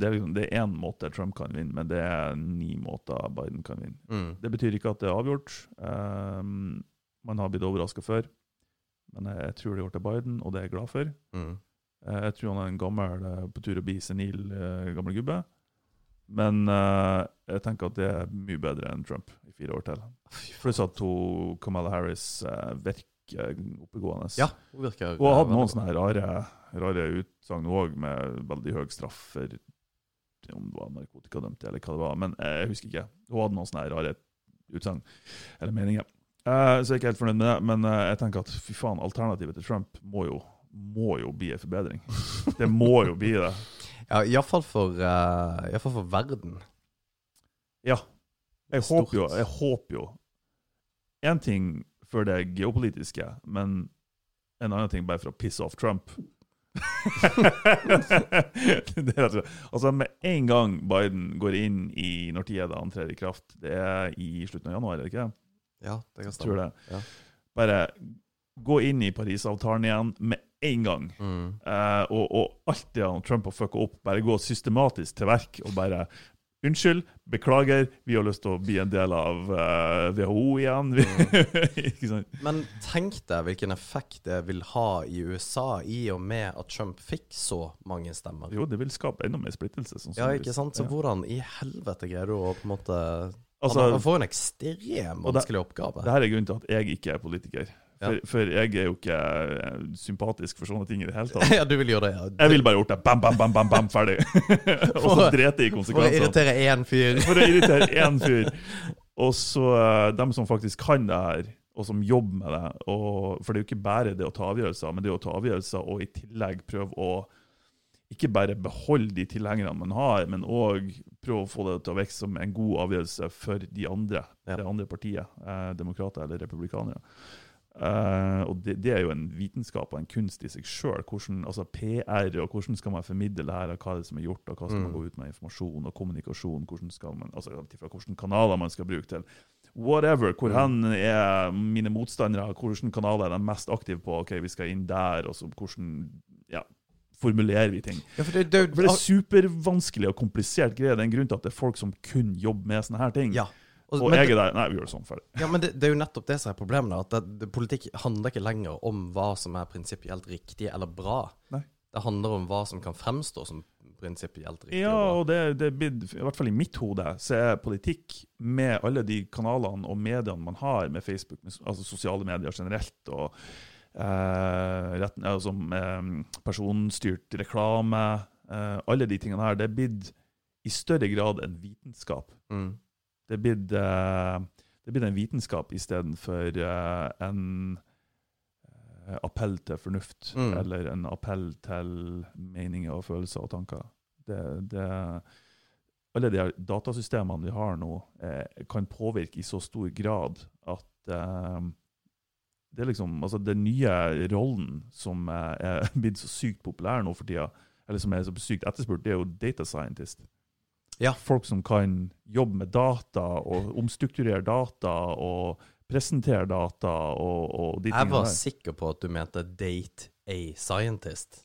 det er liksom, det er én måte Trump kan vinne, men det er ni måter Biden kan vinne. Mm. Det betyr ikke at det er avgjort. Um, man har blitt overraska før. Men jeg, tror det går til Biden, og det er jeg glad for. Mm. Eh, jeg tror han er en gammel, eh, på tur å bli senil eh, gammel gubbe. Men uh, jeg tenker at det er mye bedre enn Trump i fire år til. Pluss at Kamala Harris uh, virker oppegående. Ja, hun virker Hun har hatt eh, noen sånne rare, rare utsagn òg, med veldig høy straff for om det var narkotikadømte eller hva det var. Men eh, jeg husker ikke. Hun hadde noen sånne her rare utsagn eller meninger. Eh, så jeg er ikke helt fornøyd med det. Men jeg tenker at fy faen, alternativet til Trump må jo, må jo bli en forbedring. Det må jo bli det. Ja, iallfall for, uh, i fall for verden. Ja. Jeg håper jo Jeg håper jo Én ting for det geopolitiske, men en annen ting bare for å pisse off Trump. altså Med en gang Biden går inn i når tid han trer i kraft, det er i slutten av januar, er det ikke? Ja, det kan stemme. det. Ja. Bare gå inn i Parisavtalen igjen med en gang. Mm. Uh, og, og alt det han Trump har fucka opp, bare gå systematisk til verk og bare Unnskyld, beklager, vi har lyst til å bli en del av uh, WHO igjen. sant? Men tenk deg hvilken effekt det vil ha i USA, i og med at Trump fikk så mange stemmer. Jo, det vil skape enda mer splittelse. Ja, ikke sant? Så hvordan i helvete greier du å på en måte Altså- Han får en ekstrem vanskelig oppgave. Det her er grunnen til at jeg ikke er politiker. For, for jeg er jo ikke eh, sympatisk for sånne ting i det hele tatt. ja, du vil gjøre det, ja. Jeg ville bare gjort det. Bam, bam, bam, bam, bam, ferdig. og så drete i konsekvensene. For å irritere én fyr. For å irritere én fyr. Og så eh, dem som faktisk kan det her, og som jobber med det. Og, for det er jo ikke bare det å ta avgjørelser, men det å ta avgjørelser og i tillegg prøve å ikke bare beholde de tilhengerne man har, men òg prøve å få det til å virke som en god avgjørelse for de andre, Ja. det andre partiet, eh, demokrater eller republikanere. Eh, og det, det er jo en vitenskap og en kunst i seg sjøl. Altså PR, og hvordan skal man formidle det her, og hva er det som er gjort, og hva skal man Mm. gå ut med informasjon og kommunikasjon, hvordan skal man, altså fra hvilke kanaler man skal bruke til whatever. Hvor hen er mine motstandere, hvilke kanaler er de mest aktive på? Ok, vi skal inn der, og så hvordan ja, formulerer vi ting. Ja, for det, det, det, det er supervanskelig og komplisert greie. Det er en grunn til at det er folk som kun jobber med sånne her ting. ja. Og, Og jeg er der. Nei, vi gjør det sånn ferdig. ja, men det, det er jo nettopp det som er problemet. At det, det, politikk handler ikke lenger om hva som er prinsipielt riktig eller bra. Nei. Det handler om hva som kan fremstå som prinsipielt riktig Ja, og bra. og det, det i hvert fall i mitt hode, så er politikk med alle de kanalene og mediene man har med Facebook, med, altså sosiale medier generelt, og eh, retten, altså, eh, personstyrt reklame, eh, alle de tingene her, det er blitt i større grad en vitenskap. Mm. Det er blitt, eh, det er blitt en vitenskap istedenfor uh, en eh, appell til fornuft, Mm. eller en appell til meninger og følelser og tanker. Det, det, alle de datasystemene vi har nå, eh, kan påvirke i så stor grad at eh, det er liksom, altså Den nye rollen som eh, er blitt så sykt populær nå for tida, eller som er så sykt etterspurt, det er jo data scientist. Ja. Folk som kan jobbe med data og omstrukturere data og presentere data og, og de Jeg var der. sikker på at du mente date a scientist.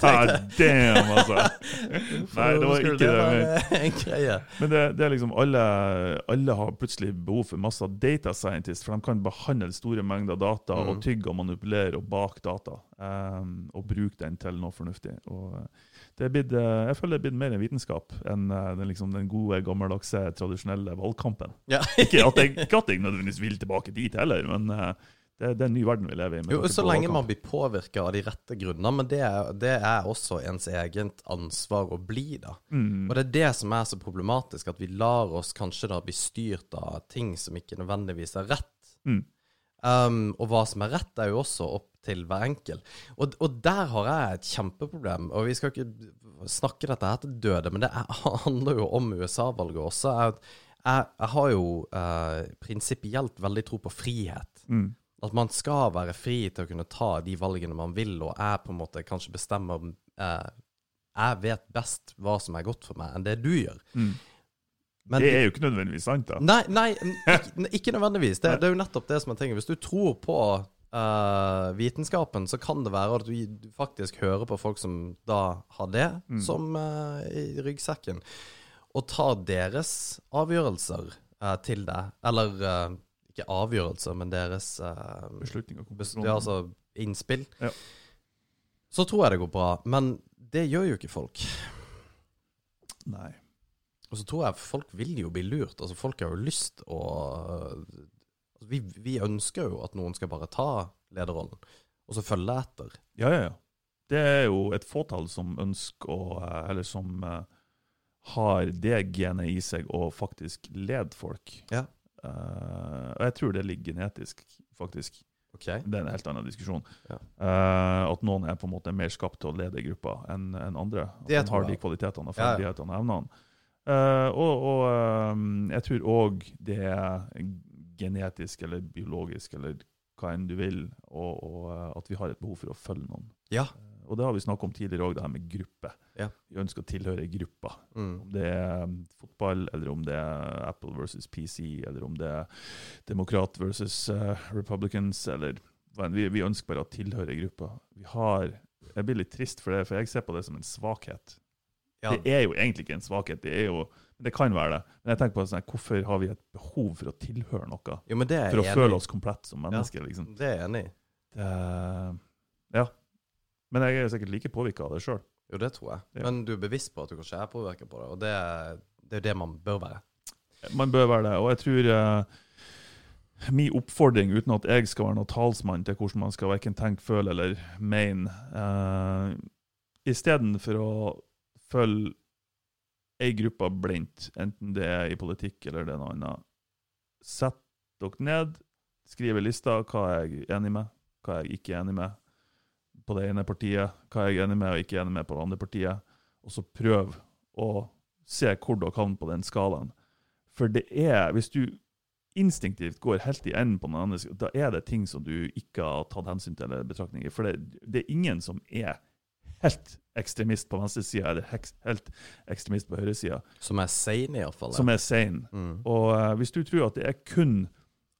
God damn, altså. Nei, det var ikke det. Men, det, det er liksom alle, alle har plutselig behov for masse data scientists, for de kan behandle store mengder data Mm. og tygge og manipulere og bake data, um, og bruke den til noe fornuftig. Og blitt, eh, jeg føler det er blitt mer en vitenskap enn eh, den, liksom, den gode, gammeldagse, tradisjonelle valgkampen. Ja. Ikke at jeg, ikke at jeg nødvendigvis vil tilbake dit heller, men eh, det, det er en ny verden vi lever i. Jo, så lenge valgkamp. man blir påvirka av de rette grunner, men det er, det er også ens eget ansvar å bli, da. Mm. Og det er det som er så problematisk, at vi lar oss kanskje da bli styrt av ting som ikke nødvendigvis er rett. Mm. Um, og hva som er rett, er jo også opp til hver enkelt. Og, og der har jeg et kjempeproblem. Og vi skal ikke snakke dette her til døde, men det er, handler jo om USA-valget også. Jeg, jeg, jeg har jo eh, prinsipielt veldig tro på frihet. Mm. At man skal være fri til å kunne ta de valgene man vil, og jeg på en måte kanskje bestemmer eh, Jeg vet best hva som er godt for meg, enn det du gjør. Mm. Men det er jo ikke nødvendigvis sant, da. Nei, nei ikke, ikke nødvendigvis. Det, det er jo nettopp det som er tingen. Hvis du tror på uh, vitenskapen, så kan det være at du, faktisk hører på folk som da har det som uh, i ryggsekken, og tar deres avgjørelser uh, til deg. Eller ikke avgjørelser, men deres Beslutninger. bes, ja, altså innspill. Ja. Så tror jeg det går bra. Men det gjør jo ikke folk. Nei. Og så tror jeg folk vil jo bli lurt. Altså Folk har jo lyst å altså, vi, vi ønsker jo at noen skal bare ta lederrollen, og så følge etter. Ja, ja, ja. Det er jo et fåtall som ønsker å eh, Eller som eh, har det genet i seg å faktisk lede folk. Ja. Uh, og jeg tror det ligger genetisk, faktisk. Okay. Det er en helt annen diskusjon. Ja. Uh, at noen er på en måte mer skapt til å lede gruppa enn en andre. At Det de har de kvalitetene og ferdighetene og evnene. Eh, og og um, jeg tror òg det er genetisk eller biologisk eller hva enn du vil, og, og eh, at vi har et behov for å følge noen. Ja. Eh, Og det har vi snakket om tidligere òg, det her med gruppe. Ja. Vi ønsker å tilhøre gruppa. Mm. Om det er um, fotball, eller om det er Apple versus PC, eller om det er demokrat versus uh, Republicans, eller. Vi, vi ønsker bare å tilhøre gruppa. Vi har Jeg blir litt trist for det, for jeg ser på det som en svakhet. Ja. Det er jo egentlig ikke en svakhet, det er jo Det kan være det. Men jeg tenker på sånn, hvorfor har vi et behov for å tilhøre noe? Jo, men det For å enig. føle oss komplett som mennesker, liksom. Det er jeg enig i. Ja. Men jeg er sikkert like påvirka av det sjøl. Jo, det tror jeg. Ja. Men du er bevisst på at du kanskje er påvirka på det, og det, det er jo det man bør være. Man bør være det. Og jeg tror uh, min oppfordring, uten at jeg skal være noen talsmann til hvordan man skal verken tenke, føle eller mene uh, Istedenfor å følge ei gruppe blindt, enten det er i politikk eller det er noe annet, sett dere ned, skriv ei liste hva jeg er enig med, hva jeg ikke er enig med på det ene partiet, hva jeg er enig med og ikke enig med på det andre partiet, og så prøv å se hvor dere havner på den skalaen. For det er, hvis du instinktivt går helt i enden på den andre da er det ting som du ikke har tatt hensyn til eller betraktninger. For det, det er ingen som er helt ekstremist på venstresida eller helt ekstremist på høyresida, Som er sane, iallfall. som er sane. mm. Og uh, hvis du tror at det er kun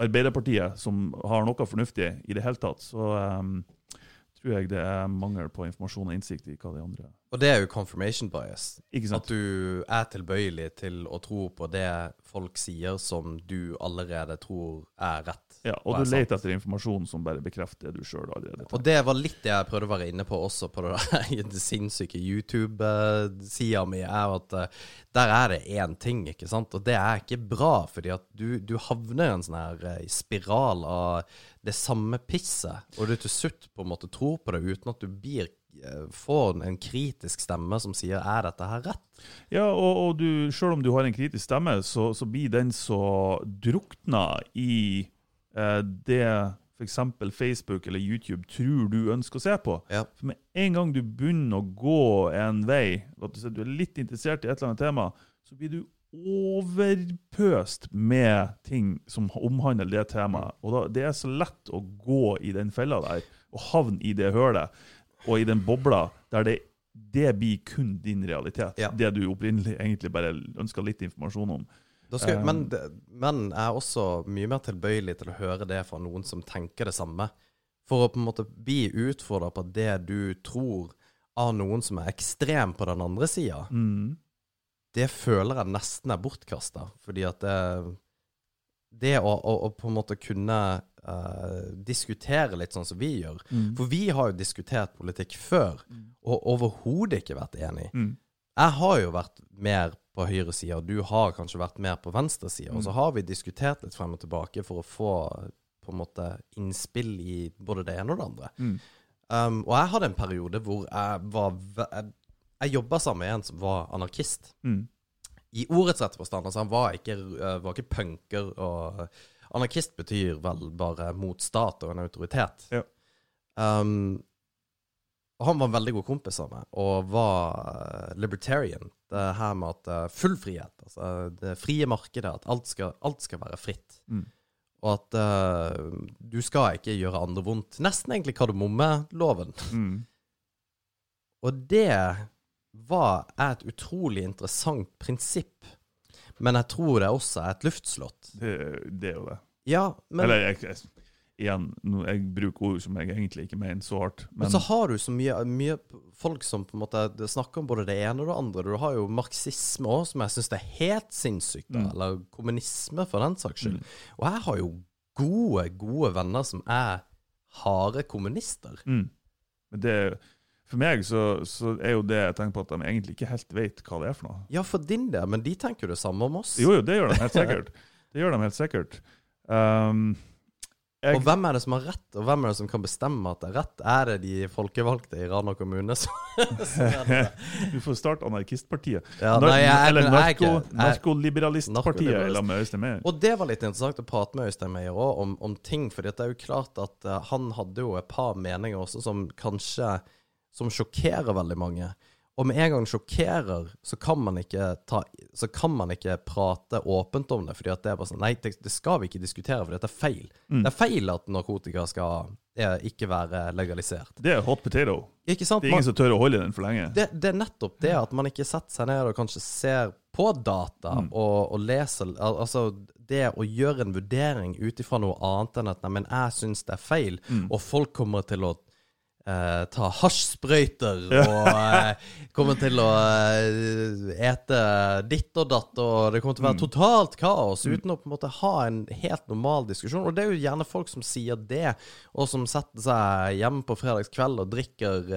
Arbeiderpartiet som har noe fornuftig i det hele tatt, så um, tror jeg det er mangel på informasjon og innsikt i hva de andre Og det er jo confirmation bias. At du er tilbøyelig til å tro på det folk sier som du allerede tror er rett. Ja, og og du leter etter informasjon som bare bekrefter det du sjøl allerede Og det var litt det jeg prøvde å være inne på også på det sinnssyke YouTube-sida mi, er at eh, der er det én ting, ikke sant? Og det er ikke bra, fordi at du, du havner i en sånn her eh, spiral av det samme pisset, og du til slutt på en måte tror på det uten at du blir eh, får en kritisk stemme som sier 'er dette her rett'? Ja, og, og du, selv om du har en kritisk stemme, så, så blir den så drukna i det f.eks. Facebook eller YouTube tror du ønsker å se på. Ja. For med en gang du begynner å gå en vei, at du er litt interessert i et eller annet tema, så blir du overpøst med ting som omhandler det temaet. Og da, det er så lett å gå i den fella der, og havne i det hølet, og i den bobla, der det, det blir kun din realitet. Ja. Det du opprinnelig egentlig bare ønska litt informasjon om. Skal, Um, men, men jeg er også mye mer tilbøyelig til å høre det fra noen som tenker det samme. For å på en måte bli utfordra på det du tror av noen som er ekstrem på den andre sida, Mm. det føler jeg nesten er bortkasta. Fordi at det, det å, å, å på en måte kunne uh, diskutere litt sånn som vi gjør Mm. For vi har jo diskutert politikk før, og overhodet ikke vært enig. Mm. Jeg har jo vært mer på høyresida, og du har kanskje vært mer på venstresida. Og så har vi diskutert litt frem og tilbake for å få på en måte innspill i både det ene og det andre. Mm. Um, og jeg hadde en periode hvor jeg var Jeg, jeg jobba sammen med en som var anarkist. Mm. I ordets rette forstand. Altså, han var ikke, eh, var ikke punker. Og anarkist betyr vel bare mot stat og en autoritet. Ja. Um, han var en veldig god kompis av meg, og var eh, libertarian. Det her med at eh, full frihet, altså det frie markedet, at alt skal, alt skal være fritt. Mm. Og at uh, du skal ikke gjøre andre vondt. Nesten egentlig kardemommeloven. Mm. Og det var er et utrolig interessant prinsipp. Men jeg tror det også er et luftslott. Det, det er jo det. Ja, men, Eller jeg, jeg, igjen, jeg bruker ord som jeg egentlig ikke mener så hardt. men Men, så har du så mye, mye folk som på en måte snakker om både det ene og det andre. Du har jo marxisme òg, som jeg syns er helt sinnssykt. Mm. Eller kommunisme, for den saks skyld. Og jeg har jo gode, gode venner som er harde kommunister. mm. Men det, for meg så, så er jo det jeg tenker på at de egentlig ikke helt vet hva det er for noe. Ja, for din del, men de tenker jo det samme om oss. Jo, jo, det gjør de helt sikkert. Det gjør de helt sikkert. Um, jeg, Og hvem er det som har rett, og hvem er det som kan bestemme at det er rett? Er det de folkevalgte i Rana kommune som, du får starte Anarkistpartiet. Ja, Nar- nei, jeg, eller er narko, Narkoliberalistpartiet Narkoliberalist. sammen med Øystein Meyer. Og det var litt interessant å prate med Øystein Meyer òg om, om ting. For det er jo klart at uh, han hadde jo et par meninger også som kanskje Som sjokkerer veldig mange. Og med en gang sjokkerer, så kan man ikke, ta, så kan man ikke prate åpent om det. fordi at det er bare sånn Nei, det, det skal vi ikke diskutere, for dette er feil. Mm. Det er feil at narkotika skal eh, ikke være legalisert. Det er hot potato. Ikke sant? Det er Man- ingen som tør å holde den for lenge. det, det er nettopp det at man ikke setter seg ned og kanskje ser på data Mm. og, og leser al- Altså det å gjøre en vurdering ut ifra noe annet enn at nei, men jeg syns det er feil, Mm. og folk kommer til å eh, ta hasjsprøyter og uh, kommer til å uh, ete ditt og datt, og det kommer til å være Mm. totalt kaos uten å på en måte ha en helt normal diskusjon. Og det er jo gjerne folk som sier det, og som setter seg hjemme på fredagskveld og drikker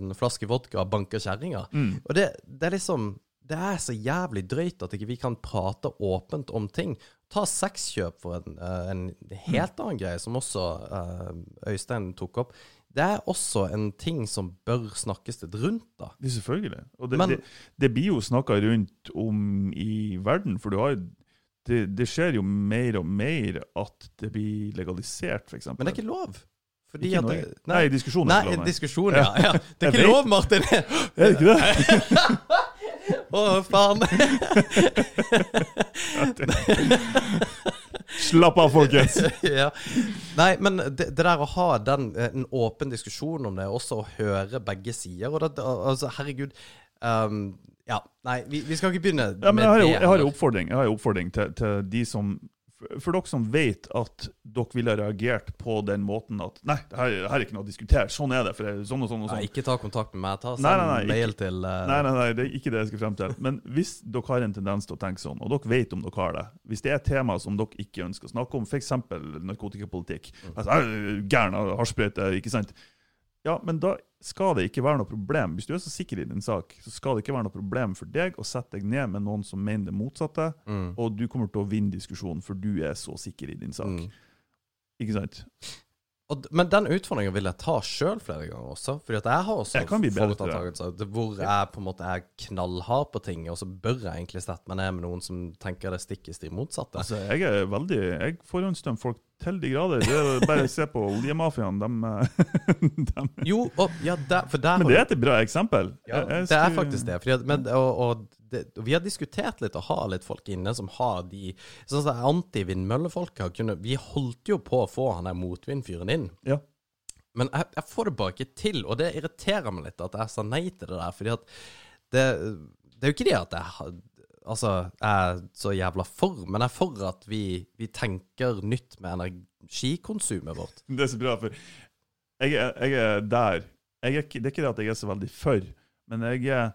en flaske vodka og banker kjerringa. Mm. Og det, det er liksom Det er så jævlig drøyt at ikke vi kan prate åpent om ting. Ta sexkjøp for en, en helt annen greie, som også Øystein tok opp. Det er også en ting som bør snakkes litt rundt, da. Det er selvfølgelig. Og det, Men- det, det blir jo snakka rundt om i verden, for du har det, det skjer jo mer og mer at det blir legalisert, f.eks. Men det er ikke lov. Fordi Ikke at i det, Norge. Nei, diskusjonen Nei, nei. diskusjonen, ja. ja. Det er ikke lov, Martin! Er det ikke det? Å, faen. Slapp av, folkens! ja. Nei, men det, det der å ha den, eh, en åpen diskusjon om det, også å høre begge sider og det, altså, Herregud. Um, ja, nei, vi, vi skal ikke begynne Ja, men med jeg har det. jeg har jo oppfordring, har oppfordring til, til de som for, dere som vet at dere ville reagert på den måten at Nei, det her, det her er ikke noe å diskutere. Sånn er det. for det sånn og sånn og sånn. Nei, ikke ta kontakt med meg. Ta send Nei, nei, nei, mail til uh... Nei, nei, nei, det er ikke det jeg skal frem til. Men hvis dere har en tendens til å tenke sånn, og dere vet om dere har det Hvis det er tema som dere ikke ønsker å snakke om, f.eks. narkotikapolitikk Mm. altså, «Au, Gæren av hasjsprøyte, ikke sant? Ja, men da skal det ikke være noe problem. Hvis du er så sikker i din sak, så skal det ikke være noe problem for deg å sette deg ned med noen som mener det motsatte, mm, og du kommer til å vinne diskusjonen, for du er så sikker i din sak. mm. Ikke sant? Og, men den utfordringen vil jeg ta sjøl flere ganger også. Fordi at jeg har også forutatt antakelser hvor jeg på en måte er knallhard på ting, og så bør jeg egentlig sette meg ned med noen som tenker det stikkes de motsatte. Altså, jeg er veldig Jeg forhåndsdømmer folk til de grader. Det er bare å se på oljemafiaen. De, de, Jo, og, ja, der, der men det er et bra eksempel. Ja, Jeg- jeg det er faktisk det. Fordi men, og, og det, vi har diskutert litt og har litt folk inne som har de Sånn som anti-vindmøllefolka. Vi holdt jo på å få han der motvindfyren inn. Ja. Men jeg, jeg får det bare ikke til, og det irriterer meg litt at jeg sa nei til det der. Fordi at det, det er jo ikke det at jeg altså, er så jævla for, men jeg er for at vi, vi tenker nytt med energikonsumet vårt. Det er så bra, for jeg, er, jeg er der. Jeg er, det er ikke det at jeg er så veldig for, men jeg er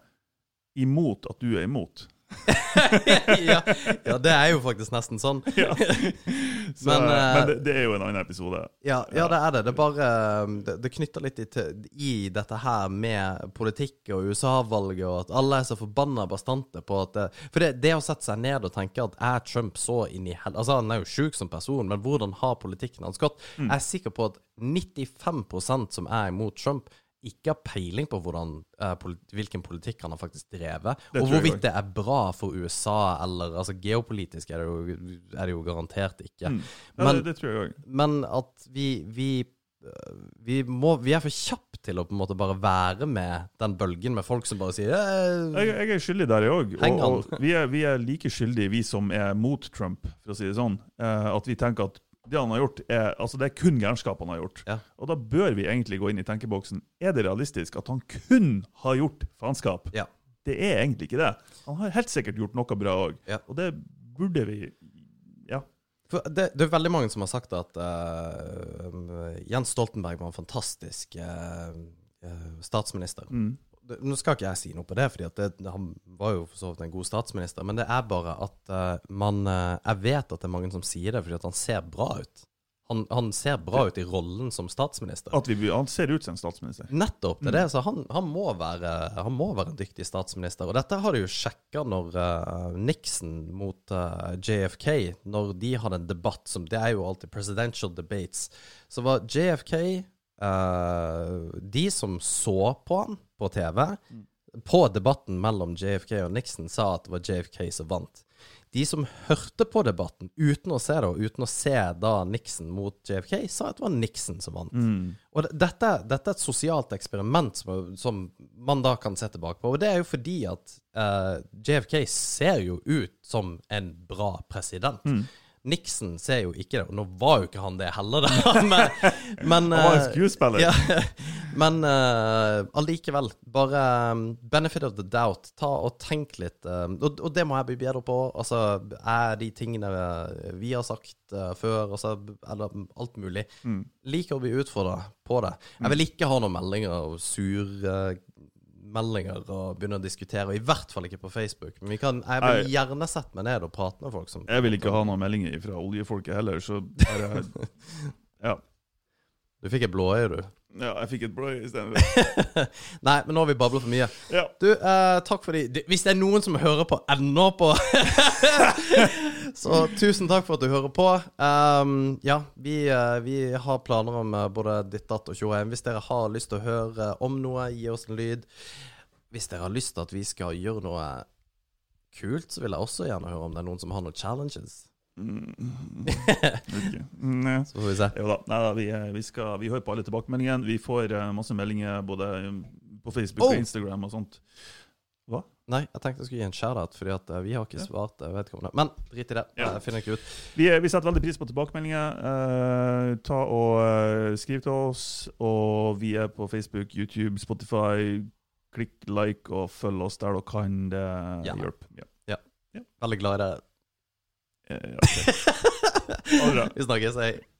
imot at du er imot. ja, ja, det er jo faktisk nesten sånn. Ja. Så, Men, men eh, det, det er jo en annen episode. Ja, ja, det er det. Det bare um, Det, det knytter litt i, i dette her med politikk og USA-valget, og at alle er så forbanna bastante på at For det, det å sette seg ned og tenke at er Trump så inn i hel... Altså, han er jo sjuk som person, men hvordan har politikken hans gått? Mm. Jeg er sikker på at 95% som er imot Trump, ikke har peiling på hvordan, uh, politi hvilken politikk han har faktisk drevet, Det og hvorvidt det er bra for USA, eller Altså, geopolitisk er det jo, er det jo garantert ikke. Mm. Ja, Men- det, det tror jeg òg. Men at vi, vi øh, vi, må, vi er for kjappe til å på en måte bare være med den bølgen med folk som bare sier eh, Jeg, jeg er skyldig der, jeg òg. Og, og vi, er, vi er like skyldige, vi som er mot Trump, for å si det sånn. Eh, at vi tenker at det han har gjort, er, altså det er kun gærenskap han har gjort. Ja. Og da bør vi egentlig gå inn i tenkeboksen. Er det realistisk at han kun har gjort faenskap? Ja. Det er egentlig ikke det. Han har helt sikkert gjort noe bra òg. Ja. Og det burde vi Ja. Det, det er veldig mange som har sagt at uh, Jens Stoltenberg var en fantastisk øh, statsminister. Mm. Det, nå skal ikke jeg si noe på det, for han var jo for så vidt en god statsminister. Men det er bare at uh, man uh, Jeg vet at det er mange som sier det fordi at han ser bra ut. Han, han ser bra ut i rollen som statsminister. At vi, han ser ut som en statsminister. Nettopp. det er det, så han, han, må være, han må være en dyktig statsminister. Og dette har de jo sjekka når uh, Nixon mot JFK Når de hadde en debatt som Det er jo alltid presidential debates. Så var JFK Uh, De som så på han på TV, på debatten mellom JFK og Nixon, sa at det var JFK som vant. De som hørte på debatten uten å se det, og uten å se da Nixon mot JFK, sa at det var Nixon som vant. Og dette, dette er et sosialt eksperiment som, som man da kan se tilbake på. Og det er jo fordi at uh, JFK ser jo ut som en bra president. Nixon ser jo ikke det, og nå var jo ikke han det heller, da. Men, men, Han var en eh, skuespiller. ja, men uh, allikevel, bare um, benefit of the doubt. Ta og tenk litt. um, og, og det må jeg bli bedre på. Altså, er de tingene vi har sagt uh, før, altså, eller alt mulig. Mm. Liker å bli utfordra på det. Jeg vil ikke ha noen meldinger og sur meldinger og begynne å diskutere. og I hvert fall ikke på Facebook. Men vi kan, jeg vil gjerne sette meg ned og prate med folk som Jeg vil ikke ha noen meldinger fra oljefolket heller, så bare Ja. Du fikk et blåøye, du. Ja jeg fikk et blå istedenfor. Nei, men nå har vi babla for mye. Ja. Du, eh, takk for de- Hvis det er noen som hører på ennå på Så tusen takk for at du hører på. Um, ja, vi, eh, vi har planer om eh, både ditt, datt og tjoheim. Hvis dere har lyst til å høre om noe, gi oss en lyd. Hvis dere har lyst til at vi skal gjøre noe kult, så vil jeg også gjerne høre om det er noen som har noen challenges. Mm. okay. Mm. Så får vi se. Jo da. Nei, da vi, eh, vi, skal, vi hører på alle tilbakemeldingene. Vi får eh, masse meldinger både um, på Facebook Oh! og Instagram og sånt. Hva? Nei, jeg tenkte jeg skulle gi en shout-out, Fordi at eh, vi har ikke svart eh, vedkommende. Men drit i det. Ja. Jeg finner ikke ut. Vi, vi setter veldig pris på tilbakemeldinger. Uh, ta og uh, Skriv til oss. Og vi er på Facebook, YouTube, Spotify. Klikk like og følg oss der dere kan. Det Ja. hjelper. Ja. Veldig glad i. Eh, ja, det bra. Vi snakkes. Hei.